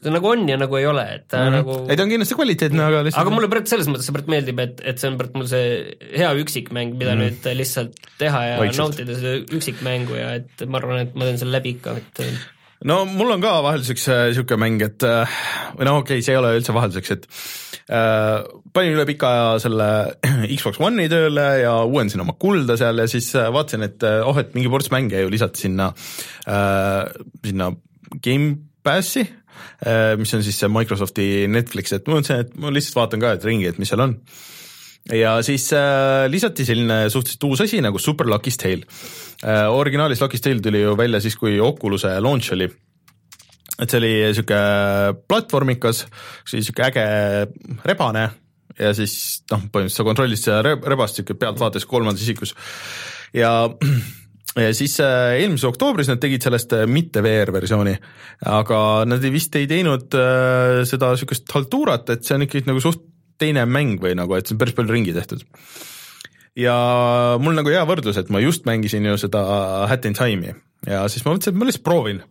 ta nagu on ja nagu ei ole, et ta mm -hmm. nagu ei ta on kindlasti kvaliteetne, aga lihtsalt aga mulle praegu selles mõttes praegu meeldib, et, et see on praegu mul see hea üksikmäng, mida mm -hmm. nüüd lihtsalt teha ja Vaikselt. nautida seda üksikmängu ja et ma arvan, et ma teen selle läbi ikka, et no mul on ka vahelduseks äh, sihuke mäng, et äh, või no okei okay,, see ei ole üldse vahelduseks, et äh, panin üle pika aja selle Xbox One'i tööle ja uuendasin oma kulda seal ja siis äh, vaatasin, et äh, oh, et mingi ports mänge ju lisati sinna äh,, sinna Gamepassi äh,, mis on siis see Microsofti Netflix, et ma mõtlesin, et ma lihtsalt vaatan ka, et ringi, et mis seal on ja siis äh, lisati selline suhteliselt uus asi nagu Super Lucky's Tale äh,. originaalis Lucky's Tale tuli ju välja siis, kui Oculus'e launch oli. et see oli sihuke platvormikas, siis sihuke äge rebane ja siis noh, põhimõtteliselt sa kontrollisid seda rebast sihuke pealtvaates kolmandas isikus ja ja siis äh, eelmises oktoobris nad tegid sellest äh, mitte VR versiooni, aga nad vist ei teinud äh, seda niisugust haltuurat, et see on ikkagi nagu suht teine mäng või nagu, et see on päris palju ringi tehtud. ja mul nagu hea võrdlus, et ma just mängisin ju seda Hat in Time'i. Ja siis ma mõtlesin, et ma lihtsalt proovin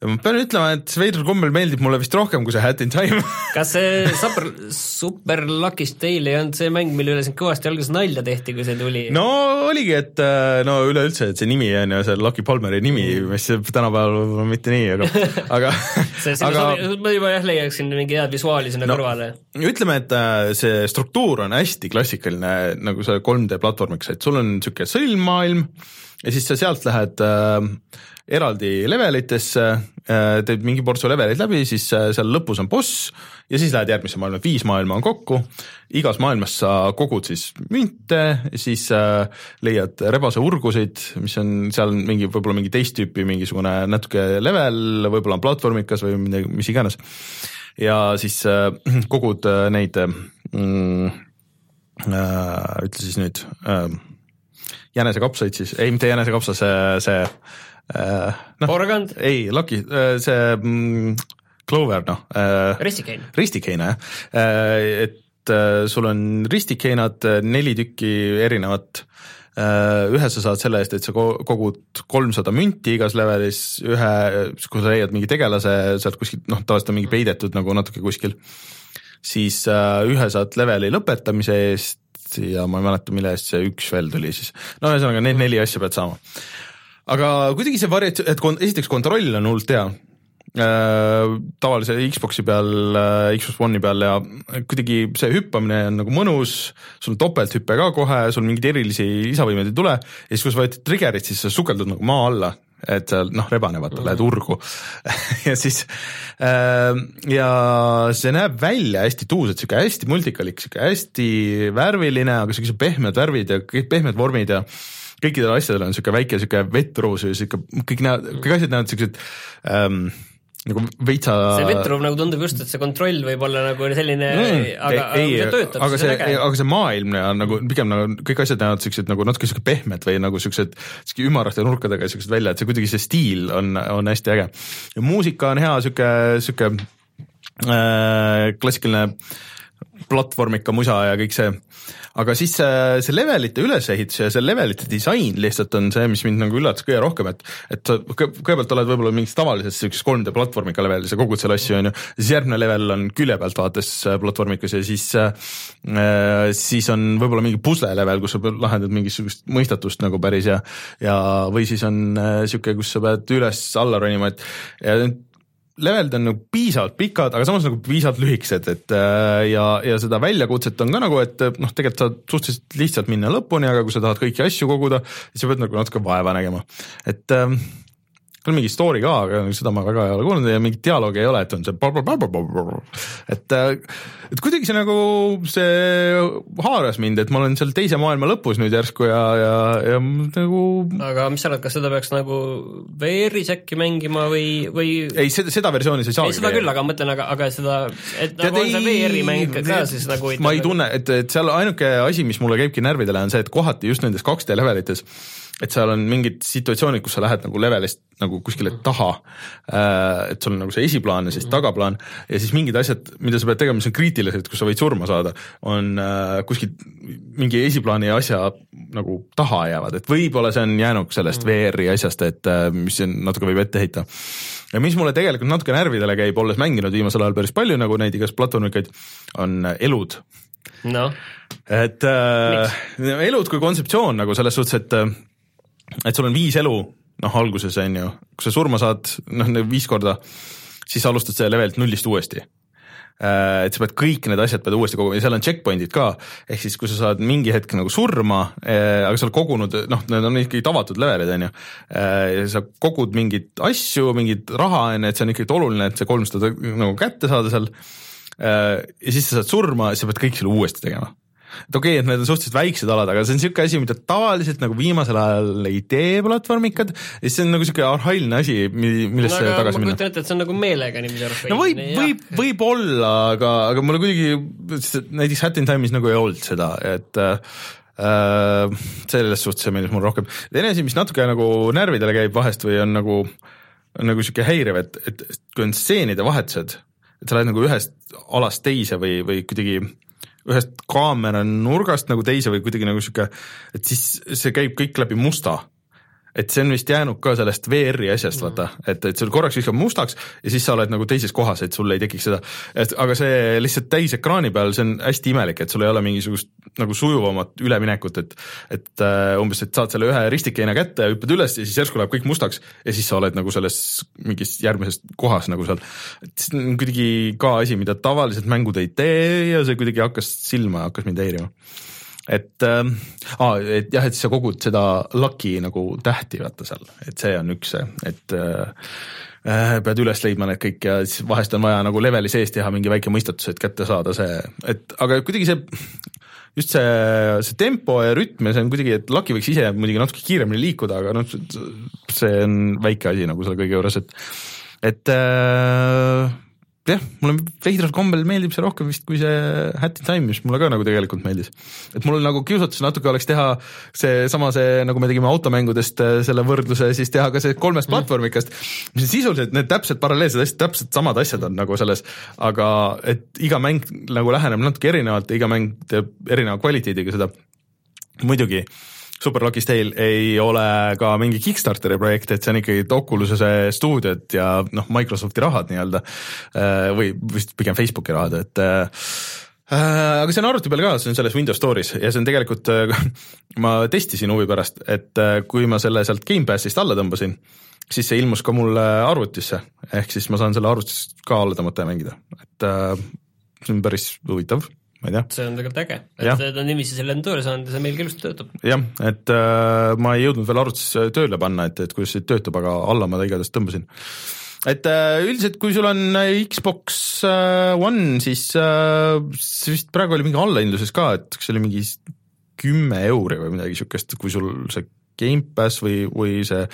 ja ma pean ütlema, et veidral kombel meeldib mulle vist rohkem kui see Hat in Time kas see Super, Super Lucky's Tale ei olnud see mäng, mille üle siin kõvasti alguses nalja tehti, kui see tuli? no oligi, et äh, no üleüldse, et see nimi on ju see Lucky Palmeri nimi, mis tänapäeval võib-olla mitte nii, aga aga see, see aga ma juba jah, leiaksin mingi head visuaali sinna no, kõrvale. ütleme, et äh, see struktuur on hästi klassikaline nagu see 3D platvormiks, et sul on niisugune sõlmmaailm ja siis sa sealt lähed äh, eraldi levelitesse äh,, teed mingi portsu leveleid läbi, siis äh, seal lõpus on boss ja siis lähed järgmisse maailma, viis maailma on kokku, igas maailmas sa kogud siis münte, siis äh, leiad rebase urgusid, mis on seal mingi, võib-olla mingi teist tüüpi mingisugune natuke level, võib-olla on platvormikas või midagi, mis iganes. ja siis kogud neid mm, ütle siis nüüd jänesekapsaid siis, ei mitte jänesekapsas, see, see äh, noh, porgand? ei, Lucky, äh, see mm, Clover, noh äh,. ristikein. ristikein, jah äh,, et äh, sul on ristikeinad neli tükki erinevat äh, ühe sa saad selle eest, et sa kogud kolmsada münti igas levelis, ühe, kui sa leiad mingi tegelase sealt kuskilt, noh, tavaliselt on mingi peidetud nagu natuke kuskil, siis äh, ühe saad leveli lõpetamise eest ja ma ei mäleta, mille eest see üks veel tuli siis. no ühesõnaga, need neli asja pead saama. Aga kuidagi see variats-, et kon-, esiteks kontroll on hullult hea äh,, tavalise Xbox'i peal äh,, Xbox One'i peal ja kuidagi see hüppamine on nagu mõnus, sul on topelthüpe ka kohe, sul mingeid erilisi lisavõimeid ei tule ja siis, kui sa vajutad trigger'it, siis sa sukeldud nagu maa alla et seal noh, rebane vaata mm, -hmm. lähed urgu ja siis äh, ja see näeb välja hästi tuus, et sihuke hästi multikalik, sihuke hästi värviline, aga siuksed pehmed värvid ja kõik pehmed vormid ja kõikidel asjadel on sihuke väike sihuke vetrus ja sihuke kõik näevad, kõik asjad näevad siuksed ähm, nagu veitsa see vetruv nagu tundub just, et see kontroll võib olla nagu selline mm, aga, ei, aga see töötab, siis on äge. aga see maailm ja nagu pigem nagu kõik asjad näevad siuksed nagu natuke siuke pehmed või nagu siuksed siuke ümarate nurkadega siuksed välja, et see kuidagi see stiil on, on hästi äge. ja muusika on hea, siuke, siuke äh, klassikaline platvormika musa ja kõik see. Aga siis see, see levelite ülesehitus ja see levelite disain lihtsalt on see, mis mind nagu üllatas kõige rohkem, et et sa kõigepealt oled võib-olla mingis tavalises niisuguses 3D platvormika levelis ja kogud seal asju, on ju, siis järgmine level on külje pealt vaates äh, platvormikas ja siis äh, siis on võib-olla mingi pusle level, kus sa lahendad mingisugust mõistatust nagu päris ja ja või siis on äh,, kus sa pead üles-alla ronima, et ja levelid on nagu piisavalt pikad, aga samas nagu piisavalt lühikesed, et äh, ja, ja seda väljakutset on ka nagu, et noh, tegelikult saad suhteliselt lihtsalt minna lõpuni, aga kui sa tahad kõiki asju koguda, siis sa pead nagu natuke vaeva nägema, et on mingi story ka, aga seda ma väga ei ole kuulnud ja mingit dialoogi ei ole, et on see et, äh, et kuidagi see nagu, see haaras mind, et ma olen seal teise maailma lõpus nüüd järsku ja, ja, ja nagu aga mis sa arvad, kas seda peaks nagu VR-is äkki mängima või, või ei, seda, seda versiooni sa ei saa ei, seda küll, aga ma mõtlen, aga, aga seda, et Tead, nagu on see VR-i mäng ka siis nagu ma ei tunne, et, et seal ainuke asi, mis mulle käibki närvidele, on see, et kohati just nendes 2D levelites et seal on mingid situatsioonid, kus sa lähed nagu levelist nagu kuskile taha, äh, et sul on nagu see esiplaan ja siis mhm. tagaplaan ja siis mingid asjad, mida sa pead tegema, mis on kriitilised, kus sa võid surma saada, on äh, kuskilt mingi esiplaani asja nagu taha jäävad, et võib-olla see on jäänud sellest mhm. VR-i asjast, et äh, mis siin natuke võib ette heita. ja mis mulle tegelikult natuke närvidele käib, olles mänginud viimasel ajal päris palju nagu neid igast platvormikaid, on elud noh. et äh, elud kui kontseptsioon nagu selles suhtes, et et sul on viis elu noh alguses on ju, kui sa surma saad, noh viis korda, siis alustad selle levelilt nullist uuesti. Äh, et sa pead kõik need asjad pead uuesti koguma. Ja seal on checkpoint'id ka, ehk siis kui sa saad mingi hetk nagu surma, äh, aga sa oled kogunud, noh, need on ikkagi avatud levelid, on ju, ja sa kogud mingeid asju, mingit raha, on ju, et see on ikkagi oluline, et see kolmsada nagu kätte saada seal, ja siis sa saad surma, siis sa pead kõik selle uuesti tegema et okei okay,, et need on suhteliselt väiksed alad, aga see on niisugune asi, mida tavaliselt nagu viimasel ajal ei tee platvormikad ja see on nagu niisugune arhailine asi, millesse no, tagasi minna. ma kujutan ette, et see on nagu meelega niiviisi arhailine. no võib, võib, võib-olla, aga, aga mulle kuidagi näiteks Hat in Time'is nagu ei olnud seda, et äh, selles suhtes see meeldis mulle rohkem. teine asi, mis natuke nagu närvidele käib vahest või on nagu, on nagu niisugune häiriv, et, et kui on stseenide vahetused, et sa lähed nagu ühest alast teise või, või kuidagi ühest kaamera nurgast nagu teise või kuidagi nagu sihuke, et siis see käib kõik läbi musta et see on vist jäänud ka sellest VR-i asjast, vaata, et, et sul korraks viskab mustaks ja siis sa oled nagu teises kohas, et sul ei tekiks seda, et aga see lihtsalt täisekraani peal, see on hästi imelik, et sul ei ole mingisugust nagu sujuvamat üleminekut, et et äh, umbes, et saad selle ühe ristikeina kätte ja hüppad üles ja siis järsku läheb kõik mustaks ja siis sa oled nagu selles mingis järgmises kohas nagu seal. et see on kuidagi ka asi, mida tavaliselt mängud ei tee ja see kuidagi hakkas silma, hakkas mind häirima et äh,, et jah, et sa kogud seda lucky nagu tähti vaata seal, et see on üks see, et äh, äh, pead üles leidma need kõik ja siis vahest on vaja nagu leveli sees teha mingi väike mõistatus, et kätte saada see, et aga kuidagi see just see, see tempo ja rütm ja see on kuidagi, et Lucky võiks ise muidugi natuke kiiremini liikuda, aga noh, see on väike asi nagu selle kõige juures, et et äh, jah, mulle veidral kombel meeldib see rohkem vist kui see Hat in Time, mis mulle ka nagu tegelikult meeldis. et mul nagu kiusatus natuke oleks teha seesama see, nagu me tegime automängudest äh, selle võrdluse, siis teha ka see kolmest mm. platvormikast, mis on sisuliselt need täpselt paralleelsed asjad, täpselt samad asjad on nagu selles, aga et iga mäng nagu läheneb natuke erinevalt ja iga mäng teeb erineva kvaliteediga seda, muidugi Super Lucky Tale ei ole ka mingi Kickstarteri projekt, et see on ikkagi Oculus'e stuudiod ja noh, Microsofti rahad nii-öelda äh, või vist pigem Facebooki rahad, et äh, äh, aga see on arvuti peal ka, see on selles Windows Store'is ja see on tegelikult, ma testisin huvi pärast, et kui ma selle sealt Gamepassist alla tõmbasin, siis see ilmus ka mulle arvutisse, ehk siis ma saan selle arvutis ka alla tõmmata ja mängida, et see on päris huvitav ma ei tea. see on tegelikult äge, et ta on niiviisi selle enda tööle saanud ja see meil ilusti töötab. jah, et äh, ma ei jõudnud veel arvutis tööle panna, et, et kuidas see töötab, aga alla ma ta igatahes tõmbasin. et äh, üldiselt, kui sul on Xbox äh, One, siis äh, see vist praegu oli mingi allahindluses ka, et kas see oli mingi kümme euri või midagi niisugust, kui sul see Gamepass või, või see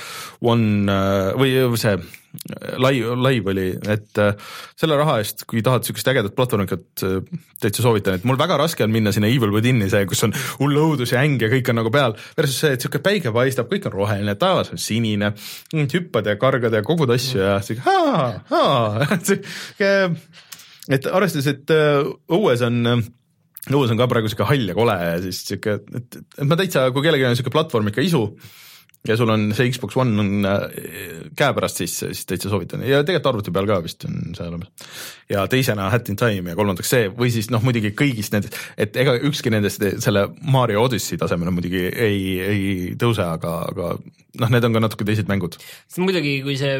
One äh, või see live, live oli, et äh, selle raha eest, kui tahad niisugust ägedat platvormikat, äh, täitsa soovitan, et mul väga raske on minna sinna Evil Within'i, see, kus on hull õudus ja äng ja kõik on nagu peal, versus see, et niisugune päike paistab, kõik on roheline, taevas on sinine, hüppad ja kargad ja kogud asju ja sihuke haa, haa, et arvestades, et õues on õues on ka praegu sihuke hall ja kole ja siis sihuke, et, et ma täitsa, kui kellelgi on sihuke platvorm ikka isu ja sul on see Xbox One on äh, käepärast, siis, siis täitsa soovitan ja tegelikult arvuti peal ka vist on see olemas. ja teisena Hat in Time ja kolmandaks see või siis noh, muidugi kõigist nendest, et ega ükski nendest selle Mario Odyssey tasemele muidugi ei, ei tõuse, aga, aga noh, need on ka natuke teised mängud. muidugi, kui see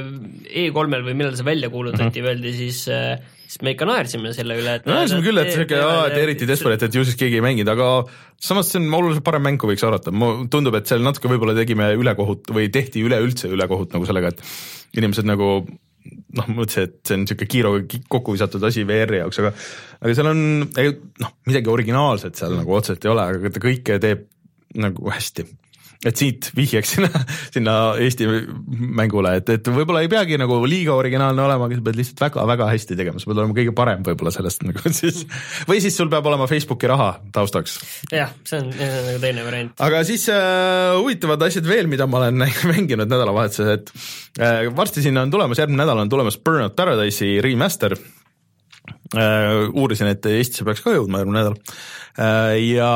E3-l või millal see välja kuulutati mm, -hmm. öeldi siis äh, siis me ikka naersime selle üle, et naersime küll, et sihuke, et eriti Desperate, et ju siis keegi ei mänginud, aga samas see on oluliselt parem mäng, kui võiks arvata, mulle tundub, et seal natuke võib-olla tegime ülekohut või tehti üleüldse ülekohut nagu sellega, et inimesed nagu noh, mõtlesin, et see on niisugune kiiruga kokku visatud asi VR-i jaoks, aga aga seal on noh, midagi originaalset seal nagu otseselt ei ole, aga ta kõike teeb nagu hästi et siit vihjeks sinna, sinna Eesti mängule, et, et võib-olla ei peagi nagu liiga originaalne olema, aga sa pead lihtsalt väga-väga hästi tegema, sa pead olema kõige parem võib-olla sellest nagu siis. või siis sul peab olema Facebooki raha taustaks. jah, see on, see on nagu teine variant. aga siis äh, huvitavad asjad veel, mida ma olen mänginud nädalavahetusel, et äh, varsti sinna on tulemas, järgmine nädal on tulemas Burnout Paradise'i remaster. Uurisin, et Eestisse peaks ka jõudma järgmine nädal Äh, ja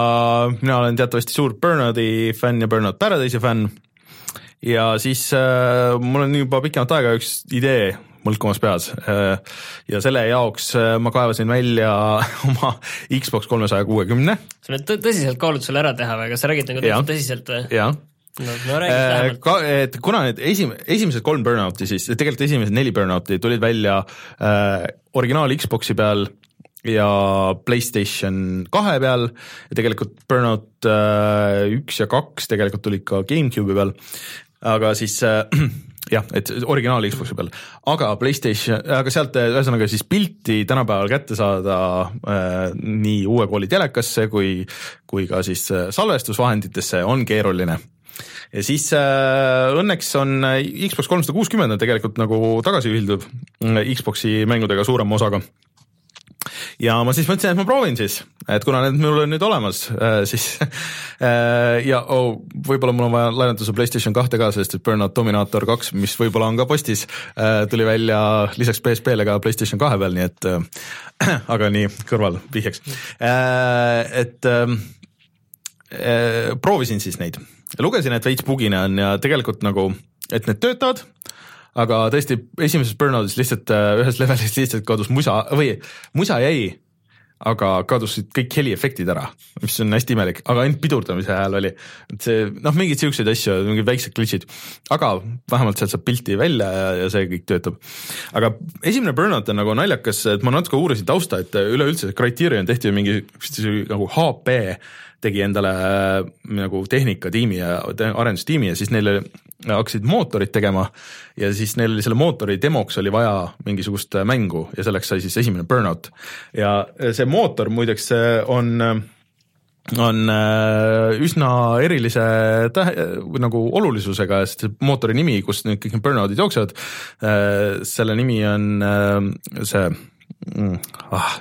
mina olen teatavasti suur Burnouti fänn ja Burnout Paradise'i fänn. ja siis äh, mul on juba pikemat aega üks idee mõlkumas peas äh, ja selle jaoks äh, ma kaevasin välja oma Xbox kolmesaja kuuekümne. sa pead tõsiselt kaalutlusele ära teha või, kas sa räägid nagu tõsiselt või? jah no, no räägi lähemalt. ka, et kuna need esim-, esimesed kolm Burnouti siis, tegelikult esimesed neli Burnouti tulid välja äh, originaal Xbox'i peal ja Playstation kahe peal. Ja tegelikult Burnout äh, üks ja kaks tegelikult tulid ka GameCube'i peal, aga siis äh, jah, et originaal Xbox'i peal, aga Playstation, aga sealt äh, ühesõnaga siis pilti tänapäeval kätte saada äh, nii uue kooli telekasse kui, kui ka siis äh, salvestusvahenditesse on keeruline ja siis äh, õnneks on äh, Xbox kolmsada kuuskümmend on tegelikult nagu tagasiühilduv äh, Xbox'i mängudega suurema osaga. Ja ma siis mõtlesin, et ma proovin siis, et kuna need mul on nüüd olemas äh,, siis ja oh, võib-olla mul on vaja laenata su Playstation kahte ka, sest et Burnout Dominator kaks, mis võib-olla on ka postis tuli välja lisaks PSP-le ka Playstation kahe peal, nii et äh, aga nii kõrval vihjeks. Äh,, et äh, äh, proovisin siis neid, lugesin, et veits bugine on ja tegelikult nagu, et need töötavad aga tõesti esimeses Burnoutis lihtsalt äh, ühes levelis lihtsalt kadus musa või musa jäi, aga kadusid kõik heliefektid ära, mis on hästi imelik, aga ainult pidurdamise hääl oli, et see noh, mingeid siukseid asju, mingid väiksed glitch'id, aga vähemalt sealt saab pilti välja ja, ja see kõik töötab. aga esimene Burnout on nagu naljakas, et ma natuke uurisin tausta, et üleüldse Criterion tehti ju mingi nagu HP tegi endale äh, nagu tehnikatiimi ja arendustiimi ja siis neile hakkasid mootorit tegema ja siis neil oli selle mootori demoks oli vaja mingisugust äh, mängu ja selleks sai siis esimene Burnout. Ja äh, see mootor muideks on on üsna erilise tähe, nagu olulisusega, sest see mootori nimi, kus nüüd kõik need burnout'id jooksevad, selle nimi on see mm, ah,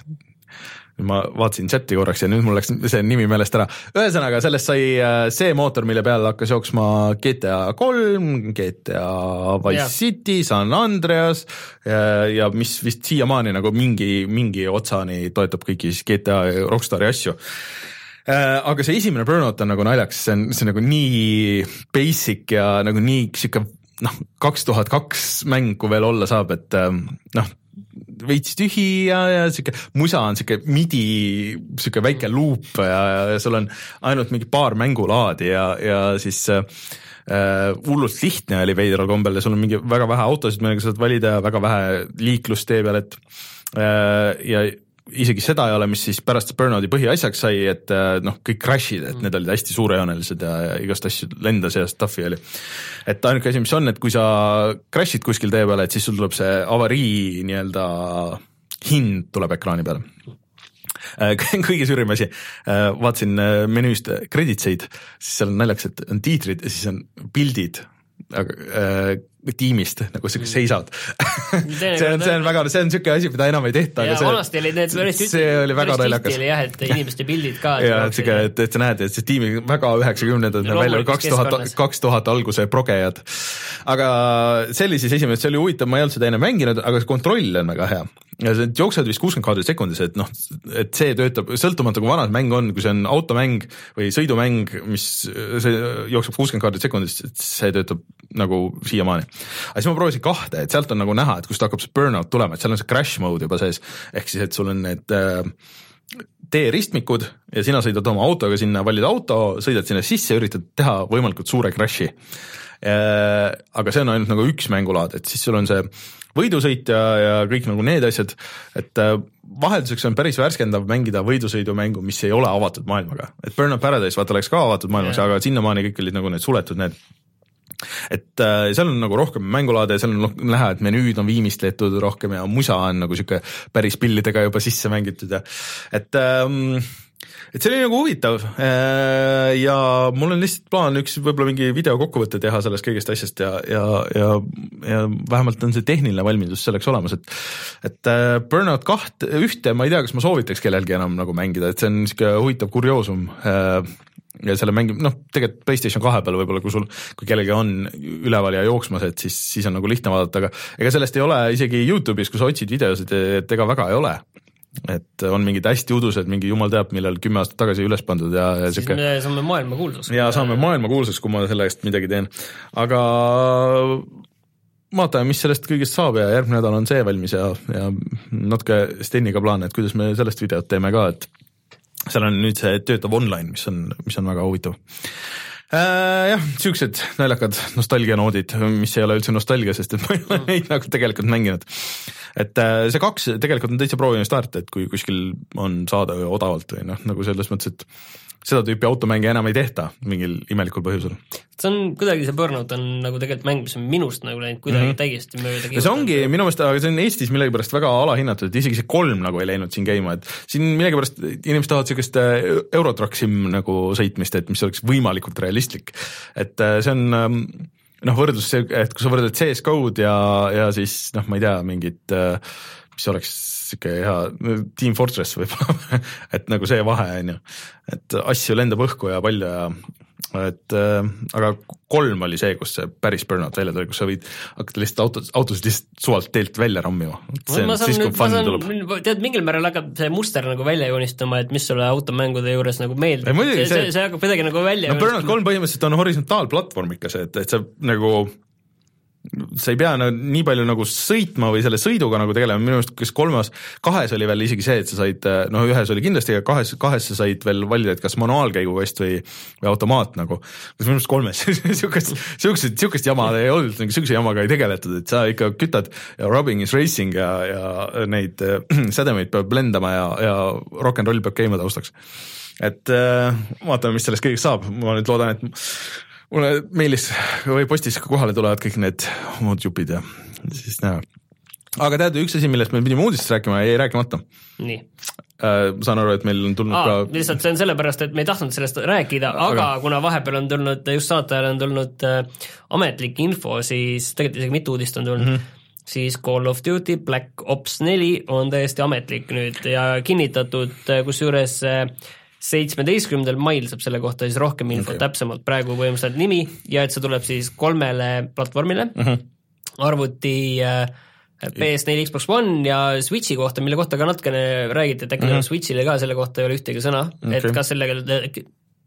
ma vaatasin chati korraks ja nüüd mul läks see nimi meelest ära, ühesõnaga sellest sai äh, see mootor, mille peal hakkas jooksma GTA kolm, GTA Wise yeah. City, San Andreas ja, ja mis vist siiamaani nagu mingi, mingi otsani toetab kõiki siis GTA ja Rockstari asju Äh, aga see esimene Burnout on nagu naljakas, see on, see on nagu nii basic ja nagu nii sihuke noh, kaks tuhat kaks mäng, kui veel olla saab, et ähm, noh, veits tühi ja, ja sihuke musa on sihuke midi, sihuke väike luup ja, ja sul on ainult mingi paar mängulaadi ja, ja siis äh, äh, hullult lihtne oli veidral kombel ja sul on mingi väga vähe autosid, millega saad valida ja väga vähe liiklust tee peal, et äh, ja isegi seda ei ole, mis siis pärast Burnouti põhiasjaks sai, et äh, noh, kõik crash'id, et need olid hästi suurejoonelised ja, igast asju lendas ja stuff'i oli. et ainuke asi, mis on, et kui sa crash'id kuskil tee peal, et siis sul tuleb see avarii nii-öelda hind tuleb ekraani peale. Äh, kõige suurim asi, vaatasin äh, menüüst kreditseid, siis seal on naljakas, et on tiitrid ja siis on pildid äh, tiimist nagu siuke seisavad. see on, see on väga, see on siuke asi, mida enam ei tehta, ja aga see vanasti oli need päris oli väga naljakas oli jah, et inimeste pildid ka. ja et siuke, et, et sa näed, et see tiimi väga üheksakümnendad näeb välja kaks tuhat, kaks tuhat alguse progejad. aga see oli siis esimene, see oli huvitav, ma ei olnud seda enne mänginud, aga see kontroll on väga hea. Ja see jooksevad vist kuuskümmend kaadrit sekundis, et noh, et see töötab sõltumata kui vana see mäng on, kui see on automäng või sõidumäng, mis see jookseb kuuskümmend kaadrit sekundis, see töötab nagu siiamaani. aga siis ma proovisin kahte, et sealt on nagu näha, et kust hakkab see burnout tulema, et seal on see crash mode juba sees, ehk siis, et sul on need äh, teeristmikud ja sina sõidad oma autoga sinna, valid auto, sõidad sinna sisse üritad teha võimalikult suure crash'i. aga see on ainult nagu üks mängulaad, et siis sul on see võidusõit ja, ja kõik nagu need asjad, et äh, vahelduseks on päris värskendav mängida võidusõidumängu, mis ei ole avatud maailmaga, et Burnout Paradise vaata läks ka avatud maailmas yeah., aga sinnamaani kõik olid nagu need suletud need et äh, seal on nagu rohkem mängulaade, seal on noh, näha, et menüüd on viimistletud rohkem ja musa on nagu sihuke päris pillidega juba sisse mängitud ja et ähm, et see oli nagu huvitav äh, ja mul on lihtsalt plaan üks võib-olla mingi videokokkuvõte teha sellest kõigest asjast ja, ja, ja, ja vähemalt on see tehniline valmidus selleks olemas, et et äh, Burnout kaht, ühte ma ei tea, kas ma soovitaks kellelgi enam nagu mängida, et see on niisugune huvitav kurioosum äh, ja selle mängi-, noh, tegelikult PlayStation kahe peal võib-olla, kui sul, kui kellelgi on üleval ja jooksmas, et siis, siis on nagu lihtne vaadata, aga ega sellest ei ole isegi Youtube'is, kui sa otsid videosid, et ega väga ei ole. Et on mingid hästi udused, mingi jumal teab, millal kümme aastat tagasi üles pandud ja, ja siis sihuke me saame maailmakuulsaks. ja saame maailmakuulsaks, kui ma selle eest midagi teen, aga vaatame, mis sellest kõigest saab ja järgmine nädal on see valmis ja, ja natuke Steniga plaan, et kuidas me sellest videot teeme ka, et seal on nüüd see töötav online, mis on, mis on väga huvitav. äh, jah, siuksed naljakad nostalgianoodid, mis ei ole üldse nostalgia, sest et ma ei ole neid nagu tegelikult mänginud. Et äh, see kaks tegelikult on täitsa proovinud start, et kui kuskil on saada odavalt või noh, nagu selles mõttes, et seda tüüpi automänge enam ei tehta mingil imelikul põhjusel. see on kuidagi, see Burnout on nagu tegelikult mäng, mis on minust nagu läinud kuidagi mm -hmm. täiesti mööda ja see ongi minu meelest, aga see on Eestis millegipärast väga alahinnatud, et isegi see kolm nagu ei läinud siin käima, et siin millegipärast inimesed tahavad niisugust äh, Eurotruck sim nagu sõitmist, et mis oleks võimalikult realistlik. et äh, see on ähm, noh, võrdlus, et kui sa võrdled CS-GO-d ja, ja siis noh, ma ei tea, mingit äh, mis oleks niisugune hea, Team Fortress võib-olla, et nagu see vahe on ju, et asju lendab õhku ja palju ja et äh, aga kolm oli see, kus see päris burnout välja tuli, kus sa võid hakata lihtsalt autos, autosid lihtsalt suvalt teelt välja rammima. tead, mingil määral hakkab see muster nagu välja joonistama, et mis sulle automängude juures nagu meeldib. See, see- see, see hakkab kuidagi nagu välja no Burnout kolm põhimõtteliselt on horisontaalplatvorm ikka see, et, et sa nagu sa ei pea no, nii palju nagu sõitma või selle sõiduga nagu tegelema, minu arust kas kolmas, kahes oli veel isegi see, et sa said, no ühes oli kindlasti, aga kahes, kahes sa said veel valida, et kas manuaalkäigukast või, või automaat nagu. kas minu arust kolmes siukest, siukest, siukest jama ei olnud, nagu siukse jamaga ei tegeletud, et sa ikka kütad ja rubbing is racing ja, ja neid äh, sädemeid peab lendama ja, ja rock n roll peab käima taustaks. Et äh, vaatame, mis sellest kõigest saab, ma nüüd loodan, et mulle meilis või postis kohale tulevad kõik need muud jupid ja siis näha. aga tead, üks asi, millest me pidime uudistest rääkima, jäi rääkimata nii äh,. ma saan aru, et meil on tulnud ah,. ka lihtsalt see on sellepärast, et me ei tahtnud sellest rääkida, aga, kuna vahepeal on tulnud, just saatajale on tulnud äh, ametlik info, siis tegelikult isegi mitu uudist on tulnud mm, -hmm. siis Call of Duty Black Ops neli on täiesti ametlik nüüd ja kinnitatud, kusjuures äh, seitsmeteistkümnendal mail saab selle kohta siis rohkem infot okay. täpsemalt, praegu põhimõtteliselt nimi ja et see tuleb siis kolmele platvormile mm, Mhm. -hmm. arvuti äh, PS4, Xbox One ja Switchi kohta, mille kohta ka natukene räägiti, et äkki mm -hmm. Switchile ka selle kohta ei ole ühtegi sõna okay., et kas sellega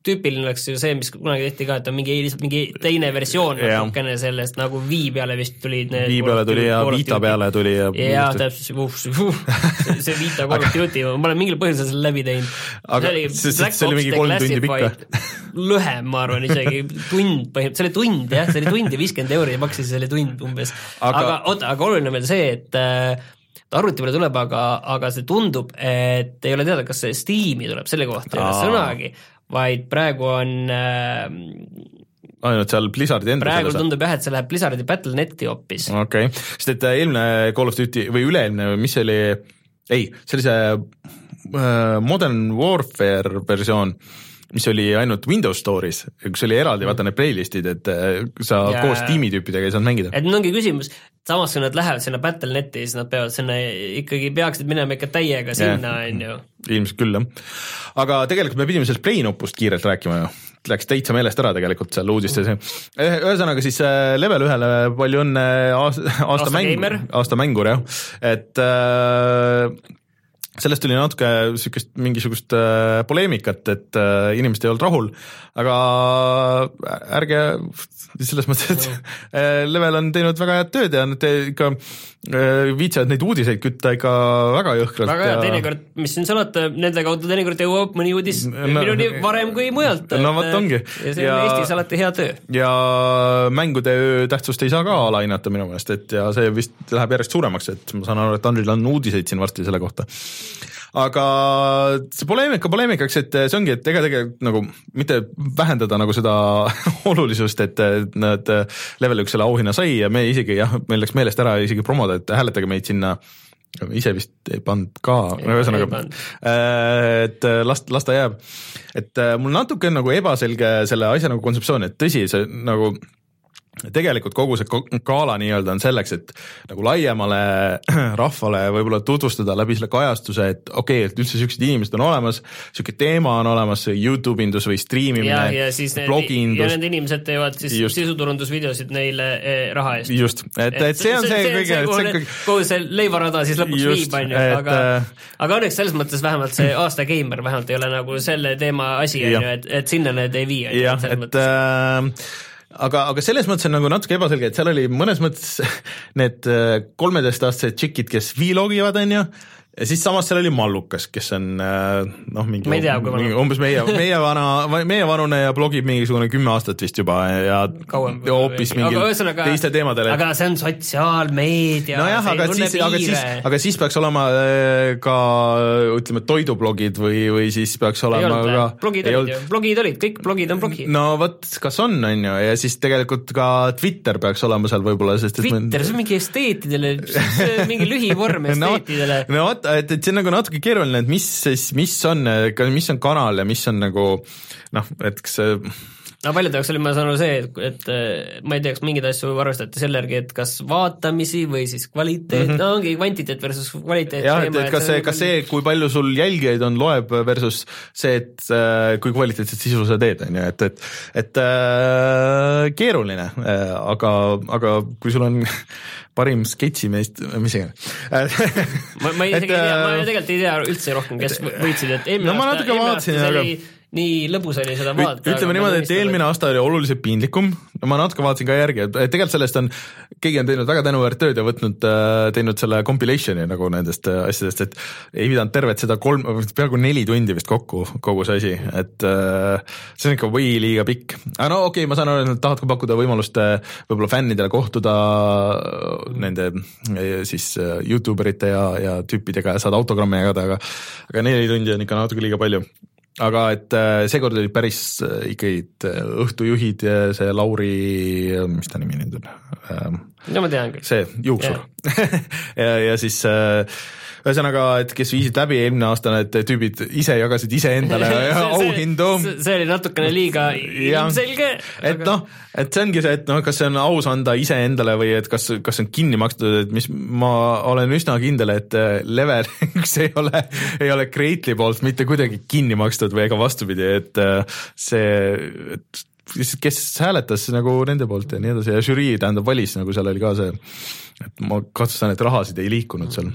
tüüpiline oleks ju see, mis kunagi tehti ka, et on mingi, lihtsalt mingi teine versioon natukene sellest nagu Wii peale vist tulid need Wii peale tuli ja Vita peale tuli ja jaa, täpselt, uh, uh, see, see Vita Call of Duty, ma olen mingil põhjusel selle läbi teinud. Aga see- see- see oli mingi kolm tundi pikk lühem, ma arvan isegi, tund põhimõtteliselt, see oli tund jah, see oli tund ja viiskümmend euri maksis selle tund umbes. Aga- oota, aga oluline on veel see, et äh, ta arvuti peale tuleb, aga, aga see tundub, et ei ole teada, kas see Steam'i tuleb, selle kohta ei ole sõnagi, vaid praegu on äh, ainult seal Blizzardi enda praegu tundub jah, et see läheb Blizzardi Battle.net'i hoopis. okei okay., sest et äh, eelmine Call of Duty või üle-eelmine, mis see oli, ei, see oli see äh, Modern Warfare versioon, mis oli ainult Windows Store'is, kus oli eraldi vaata need playlist'id, et äh, sa Ja- koos tiimitüüpidega ei saanud mängida. et nüüd ongi küsimus, samas kui nad lähevad sinna Battle.net'i, siis nad peavad sinna ikkagi, peaksid minema ikka täiega sinna, on ju. ilmselt küll jah, aga tegelikult me pidime sellest Play nupust kiirelt rääkima ju, läks täitsa meelest ära tegelikult seal uudistes. ühesõnaga siis äh, level ühele palju õnne aasta, aasta, Aasta mäng geimer., aasta mängur jah, et äh, sellest tuli natuke niisugust mingisugust äh, poleemikat, et äh, inimesed ei olnud rahul, aga ärge selles mõttes, et äh, Level on teinud väga head tööd ja nad ikka äh, viitsivad neid uudiseid kütta ikka väga jõhkralt. väga hea, teinekord, mis siin salata, nende kaudu teinekord jõuab mõni uudis No- minuni varem kui mujalt. No vot ongi. ja see on Ja- Eestis alati hea töö. ja mängude tähtsust ei saa ka alahinnata minu meelest, et ja see vist läheb järjest suuremaks, et ma saan aru, et Andril on uudiseid siin varsti selle kohta. Aga see poleemika poleemikaks, et see ongi, et ega tegelikult nagu mitte vähendada nagu seda olulisust, et nad level üks selle auhinna sai ja me isegi jah, meil läks meelest ära isegi promoda, et hääletage meid sinna ise vist ei pannud ka, ühesõnaga pannud., et las, las ta jääb. et mul natuke on nagu ebaselge selle asja nagu kontseptsioon, et tõsi, see nagu tegelikult kogu see gala nii-öelda on selleks, et nagu laiemale rahvale võib-olla tutvustada läbi selle kajastuse, et okei okay,, et üldse siuksed inimesed on olemas, sihuke teema on olemas, youtube indus või striimimine ja siis, need, ja need inimesed teevad siis Just. sisuturundusvideosid neile eh, raha eest. just, et, et see on see kõige, see kuhu on need- kõige kuhu see leivarada siis lõpuks Just, viib, on ju, aga äh, aga õnneks selles mõttes vähemalt see aasta geimer vähemalt ei ole nagu selle teema asi, on ju, et, et sinna need ei vii, on ju, selles mõttes. äh, aga, aga selles mõttes on nagu natuke ebaselge, et seal oli mõnes mõttes need äh, kolmeteistaastased tšikid, kes vlog ivad, on ju, ja siis samas seal oli Mallukas, kes on äh, noh, mingi, Ma ei tea, kui mingi umbes meie, meie vana, meie vanune ja blogib mingisugune kümme aastat vist juba ja hoopis mingil Aga ühesõnaga- teistel teemadel. aga see on sotsiaalmeedia nojah, aga siis, aga siis, aga siis peaks olema äh, ka ütleme, toidublogid või, või siis peaks ei olema olnud ka blogid olid ju, blogid olid, kõik blogid on blogid. no vot, kas on, on ju, ja siis tegelikult ka Twitter peaks olema seal võib-olla, sest Twitter, see on mingi esteetidele, mingi lühivorm esteetidele. no vot, et, et see on nagu natuke keeruline, et mis siis, mis on, mis on kanal ja mis on nagu noh, et kas see no paljude jaoks oli, ma saan aru see, et, et äh, ma ei tea, kas mingeid asju arvestati selle järgi, et kas vaatamisi või siis kvaliteet mm, -hmm. no ongi kvantiteet versus kvaliteet. Jah, et, et kas see, kas see, kui palju sul jälgijaid on, loeb versus see, et äh, kui kvaliteetset sisu sa teed, on ju, et, et et äh, keeruline äh,, aga, aga kui sul on parim sketšimeest, mis iganes ma, ma isegi ei tea, ma äh, tegelikult ei tea üldse rohkem, kes võitsid, et eelmine No aasta, eelmine aasta see aga- oli nii lõbus oli seda vaadata. ütleme niimoodi, et eelmine aasta oli oluliselt piinlikum, ma natuke vaatasin ka järgi, et tegelikult sellest on, keegi on teinud väga tänuväärt tööd ja võtnud, teinud selle compilation'i nagu nendest äh, asjadest, et ei pidanud tervet seda kolm, peaaegu neli tundi vist kokku, kogu see asi, et äh, see on ikka või liiga pikk. aga no okei okay,, ma saan aru, et nad tahavad ka pakkuda võimalust äh, võib-olla fännidele kohtuda äh, nende äh, siis äh, Youtube erite ja, ja tüüpidega ja saada autogramme jagada, aga aga neli tundi on ikka natuke liiga palju aga et äh, seekord olid päris äh, ikkagi äh, õhtujuhid, see Lauri, mis ta nimi nüüd on ähm,, no ma tean küll. see juuksur ja, ja siis äh, ühesõnaga, et kes viisid läbi eelmine aasta, need tüübid ise jagasid iseendale auhindu. see oli natukene liiga ilmselge. et noh, et see ongi see, et noh, kas see on aus anda iseendale või et kas, kas see on kinni makstud, et mis ma olen üsna kindel, et äh, level üks ei ole, ei ole Kreitli poolt mitte kuidagi kinni makstud või ega vastupidi, et äh, see, et kes hääletas nagu nende poolt ja nii edasi ja žürii tähendab valis, nagu seal oli ka see, et ma kahtlustan, et rahasid ei liikunud seal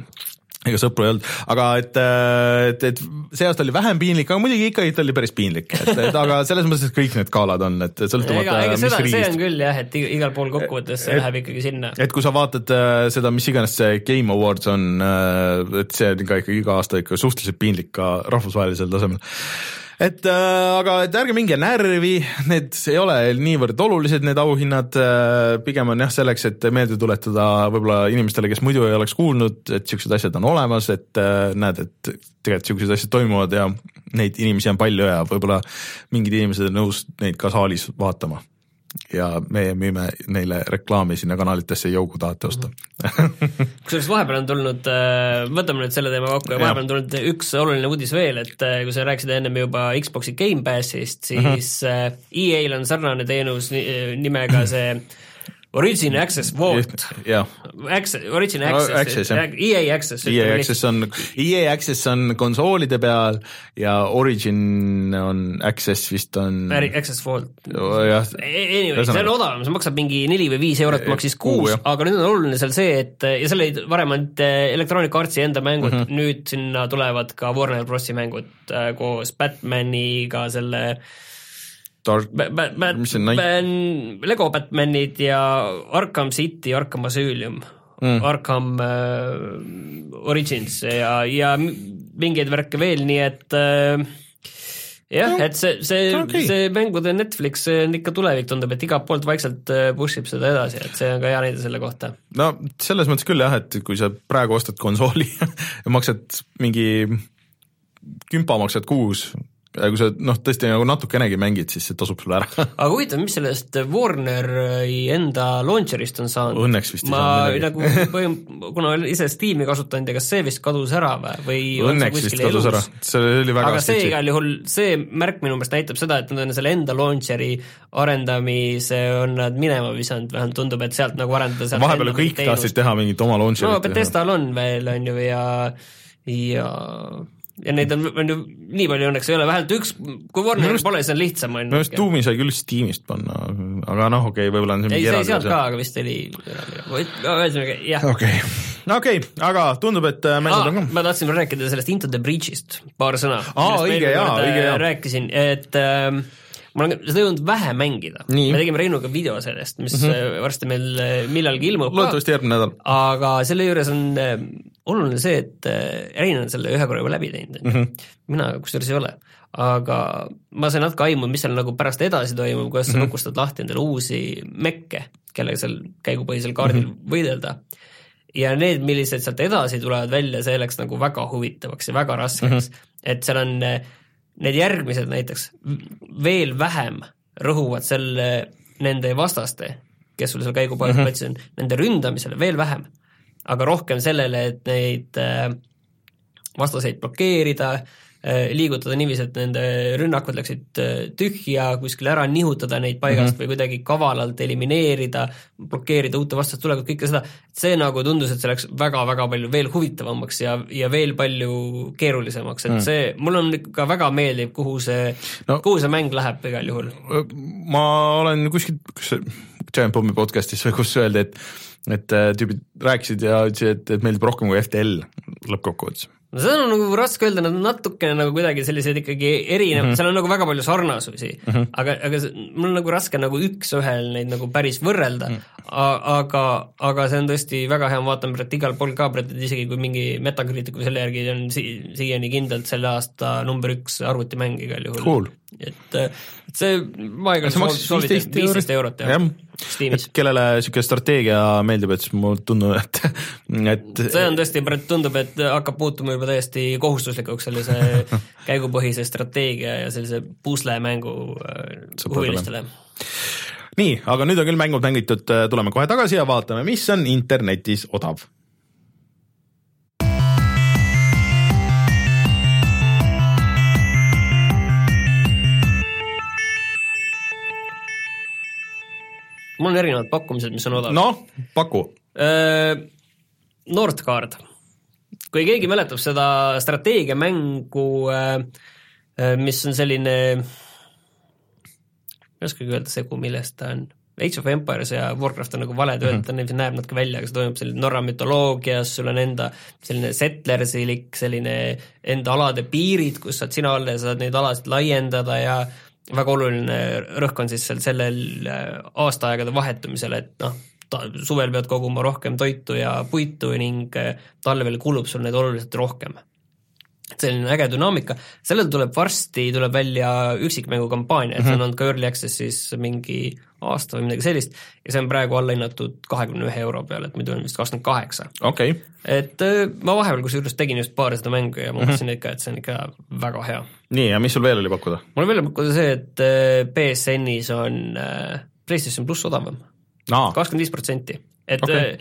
ega sõpru ei olnud, aga et, et, et see aasta oli vähem piinlik, aga muidugi ikkagi ta oli päris piinlik, et, et aga selles mõttes, et kõik need galad on, et ega, sõltumata ega mis seda, see riigist on. küll jah, et iga- igal pool kokkuvõttes see Et- läheb ikkagi sinna. et kui sa vaatad äh, seda, mis iganes see Game Awards on äh,, et see on ka ikka iga aasta ikka suhteliselt piinlik ka rahvusvahelisel tasemel et äh, aga et ärge minge närvi, need ei ole niivõrd olulised, need auhinnad äh,, pigem on jah selleks, et meelde tuletada võib-olla inimestele, kes muidu ei oleks kuulnud, et siuksed asjad on olemas, et äh, näed, et tegelikult siuksed asjad toimuvad ja neid inimesi on palju ja võib-olla mingid inimesed on nõus neid ka saalis vaatama ja meie müüme neile reklaami sinna kanalitesse, Jou, kui tahate osta. kusjuures vahepeal on tulnud, võtame nüüd selle teema kokku ja vahepeal on tulnud üks oluline uudis veel, et äh, kui sa rääkisid ennem juba Xbox'i Gamepassist, Mhm. siis uh -huh. EA-l on sarnane teenus ni- nimega see Origin Access Vault. jah, Access, Origin No, Access, Access, jah. EA Access. EA Access on, EA Access on konsoolide peal ja Origin on, Access vist on Access Vault. jah, Anyway, see on odavam, see maksab mingi neli või viis eurot maksis kuu, kuus aga nüüd on oluline seal see, et ja seal olid varem ainult äh, Electronic Artsi enda mängud mm. -hmm. nüüd sinna tulevad ka Warner Brosi mängud äh, koos Batmaniga, selle Dark, Ba- Ba- Ba- Mis see on, Night- Ban- Lego Batmanid ja Arkham City, Arkham Asylum mm., Arkham äh, Origins ja, ja mingeid värke veel, nii et äh, jah No, et see, see okay., see mängude Netflix see on ikka tulevik, tundub, et igalt poolt vaikselt äh, push ib seda edasi, et see on ka hea näide selle kohta. no selles mõttes küll jah, et kui sa praegu ostad konsooli ja maksad mingi kümpa maksad kuus, kui sa noh, tõesti nagu natukenegi mängid, siis see tasub sulle ära. Aga huvitav, mis sellest Warneri enda launcher'ist on saanud? Õnneks vist ei ma nagu põhim-, kuna olen ise Steam'i kasutanud ja kas see vist kadus ära või, või õnneks vist kadus elus? ära, see oli väga aga see igal juhul, see märk minu meelest näitab seda, et nad on selle enda launcher'i arendamise on nad minema visanud, vähemalt tundub, et sealt nagu arendada sealt vahepeal kõik tahtsid teha mingit oma launcher'it no Bethestal on veel, on ju, ja, ja ja neid on, on ju nii palju õnneks ei ole, vähemalt üks, kui Warneril arust- pole, siis on lihtsam, on minu arust ju. Doom'i sai küll Steamist panna, aga noh, okei okay,, võib-olla on see ei, mingi see eraldi sealt asja. ka, aga vist oli, ühesõnaga jah. okei, okei, aga tundub, et äh, mängud on ka ma tahtsin rääkida sellest Into the Breach'ist paar sõna. Aa, õige, jaa, õige, jaa. rääkisin, et ähm, ma olen seda jõudnud vähe mängida. Me tegime Reinuga video sellest, mis mm -hmm. varsti meil äh, millalgi ilmub loodetavasti järgmine nädal. aga selle juures on äh, oluline see, et Rein on selle ühe korra juba läbi teinud mm, -hmm. mina kusjuures ei ole. aga ma sain natuke aimu, mis seal nagu pärast edasi toimub, kuidas sa mm -hmm. lukustad lahti endale uusi mekke, kellega seal käigupõhisel kaardil mm -hmm. võidelda. ja need, millised sealt edasi tulevad välja, see läks nagu väga huvitavaks ja väga raskeks mm, -hmm. et seal on äh, need järgmised näiteks veel vähem rõhuvad selle, nende vastaste, kes sul seal käigupõhisel mm -hmm. on, nende ründamisele veel vähem aga rohkem sellele, et neid äh, vastaseid blokeerida, äh, liigutada niiviisi, et nende rünnakud läksid äh, tühja, kuskile ära nihutada neid paigast mm -hmm. või kuidagi kavalalt elimineerida, blokeerida uute vastaste tulekut, kõike seda, see nagu tundus, et see läks väga-väga palju veel huvitavamaks ja, ja veel palju keerulisemaks, et mm. see, mulle on ikka väga meeldib, kuhu see no,, kuhu see mäng läheb igal juhul. ma olen kuskil, kas see Giant Bombi podcast'is või kus öeldi, et et äh, tüübid rääkisid ja ütlesid, et, et meeldib rohkem kui FTL lõppkokkuvõttes no seda on nagu raske öelda, nad on natukene nagu kuidagi sellised ikkagi erinevad mm, -hmm. seal on nagu väga palju sarnasusi mm, -hmm. aga, aga mul on nagu raske nagu üks-ühel neid nagu päris võrrelda mm, -hmm. aga, aga see on tõesti väga hea, ma vaatan praegu igal pool ka praegu, isegi kui mingi Metacriticu selle järgi on si-, siiani kindlalt selle aasta number üks arvutimäng igal juhul cool.. et, et see, ma juhul soovitan, viisteist eurot jah. Ja Steamis. kellele niisugune strateegia meeldib, et siis mulle tundub, et, et see on tõesti, tundub, et hakkab muutuma juba täiesti kohustuslikuks sellise käigupõhise strateegia ja sellise puslemängu äh, huvilistele. nii, aga nüüd on küll mängud mängitud, tuleme kohe tagasi ja vaatame, mis on internetis odav mul on erinevad pakkumised, mis on odavad. noh, paku. Nordcard, kui keegi mäletab seda strateegiamängu, mis on selline, ma ei oskagi öelda segu, millest ta on, Age of Empires ja Warcraft on nagu valed öelda mm, -hmm. ta niiviisi näeb natuke välja, aga see toimub selline Norra mütoloogias, sul on enda selline settlersilik selline enda alade piirid, kus saad sina olla ja saad neid alasid laiendada ja väga oluline rõhk on siis seal sellel äh, aastaaegade vahetumisel, et noh, suvel pead koguma rohkem toitu ja puitu ning äh, talvel kulub sul neid oluliselt rohkem. Selline äge dünaamika, sellel tuleb varsti, tuleb välja üksikmängu kampaania, et see on mhm. olnud ka Early Access'is mingi aasta või midagi sellist ja see on praegu alla hinnatud kahekümne ühe euro peale, et muidu on vist kakskümmend kaheksa. okei okay.. et ma vahepeal kusjuures tegin just paari seda mängu ja ma mhm. mõtlesin ikka, et see on ikka väga hea. nii, ja mis sul veel oli pakkuda? mul oli veel pakkuda see, et BSN-is on PlayStation pluss odavam, kakskümmend viis protsenti, et okay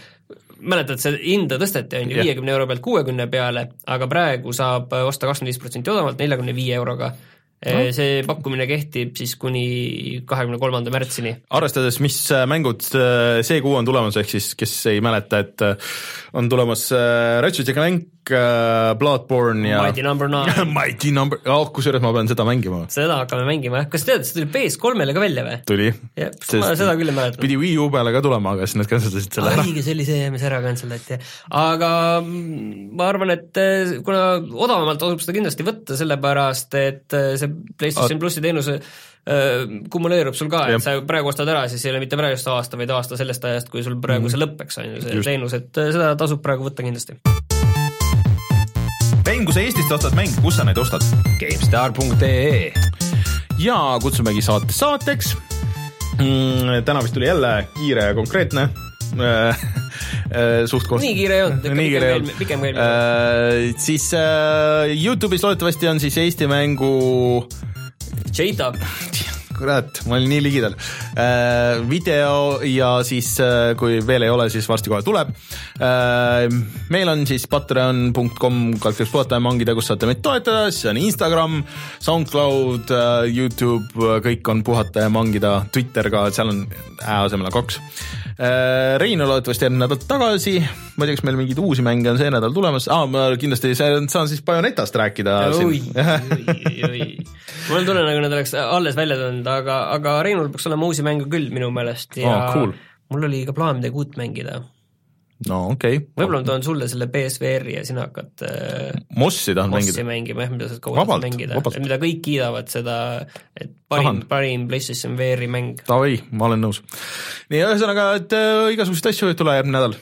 mäletad, see hinda tõsteti, on ju, viiekümne euro pealt kuuekümne peale, aga praegu saab osta kakskümmend viis protsenti odavamalt neljakümne viie euroga no. see pakkumine kehtib siis kuni kahekümne kolmanda märtsini. arvestades, mis äh, mängud äh, see kuu on tulemas, ehk siis kes ei mäleta, et äh, on tulemas Ratchet ja Clank, Bloodborne ja Mighty Number Nine Mighty Number, oh kusjuures ma pean seda mängima. seda hakkame mängima jah, kas tead, see tuli PS3-le ka välja või? tuli. ma seda küll ei mäleta. pidi Wii U peale ka tulema, aga siis nad canceldasid selle ära. õige, see oli see, mis ära canceldati, aga mm, ma arvan, et kuna odavamalt tasub seda kindlasti võtta, sellepärast et see see PlayStation plussi teenus äh, kumuleerub sul ka, et sa praegu ostad ära, siis ei ole mitte praegust aasta, vaid aasta sellest ajast, kui sul praegu -hmm. see lõpeks, on ju, see Just. teenus, et äh, seda tasub praegu võtta kindlasti. Mäng, kui sa Eestist ostad mänge, kus sa neid ostad? GameStar.ee ja kutsumegi saate saateks mm,. täna vist tuli jälle kiire ja konkreetne suht-koht. nii kiire ei olnud, nii kiire ei olnud. pikem kui eelmine uh,. siis uh, Youtube'is loodetavasti on siis Eesti mängu Jada kurat, ma olin nii ligidal äh,. video ja siis äh, kui veel ei ole, siis varsti kohe tuleb äh,. meil on siis patreon.com kaldkriips puhata ja mangida, kus saate meid toetada, siis on Instagram, SoundCloud äh,, Youtube, kõik on puhata ja mangida, Twitter ka, seal on ä asemel on kaks Rein on loodetavasti järgmine nädal tagasi, ma ei tea, kas meil mingeid uusi mänge on see nädal tulemas. Ah,, ma kindlasti saan siis Bayonetast rääkida. oi, oi, oi, mul on tunne, nagu need oleks alles välja tulnud, aga, aga Reinul peaks olema uusi mänge küll minu meelest. Ja oh, cool. mul oli ka plaan midagi uut mängida no okei okay.. võib-olla ma toon sulle selle BSVR-i ja sina hakkad äh, Mossi tahan Mossi mängida. mängima jah, mida saad kaua Vabalt, mängida mida kõik kiidavad seda, et parim parim PlayStation VR-i mäng. Davai, ma olen nõus. nii, ühesõnaga, et äh, igasuguseid asju võib tulla järgmine nädal.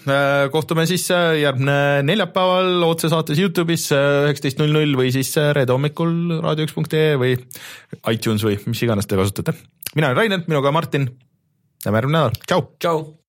kohtume siis äh, järgmine neljapäeval otsesaates Youtube'is üheksateist null null või siis äh, reede hommikul raadio1.ee või iTunes või mis iganes te kasutate. mina olen Rainer, minuga Martin. näeme järgmine nädal, tšau. tšau.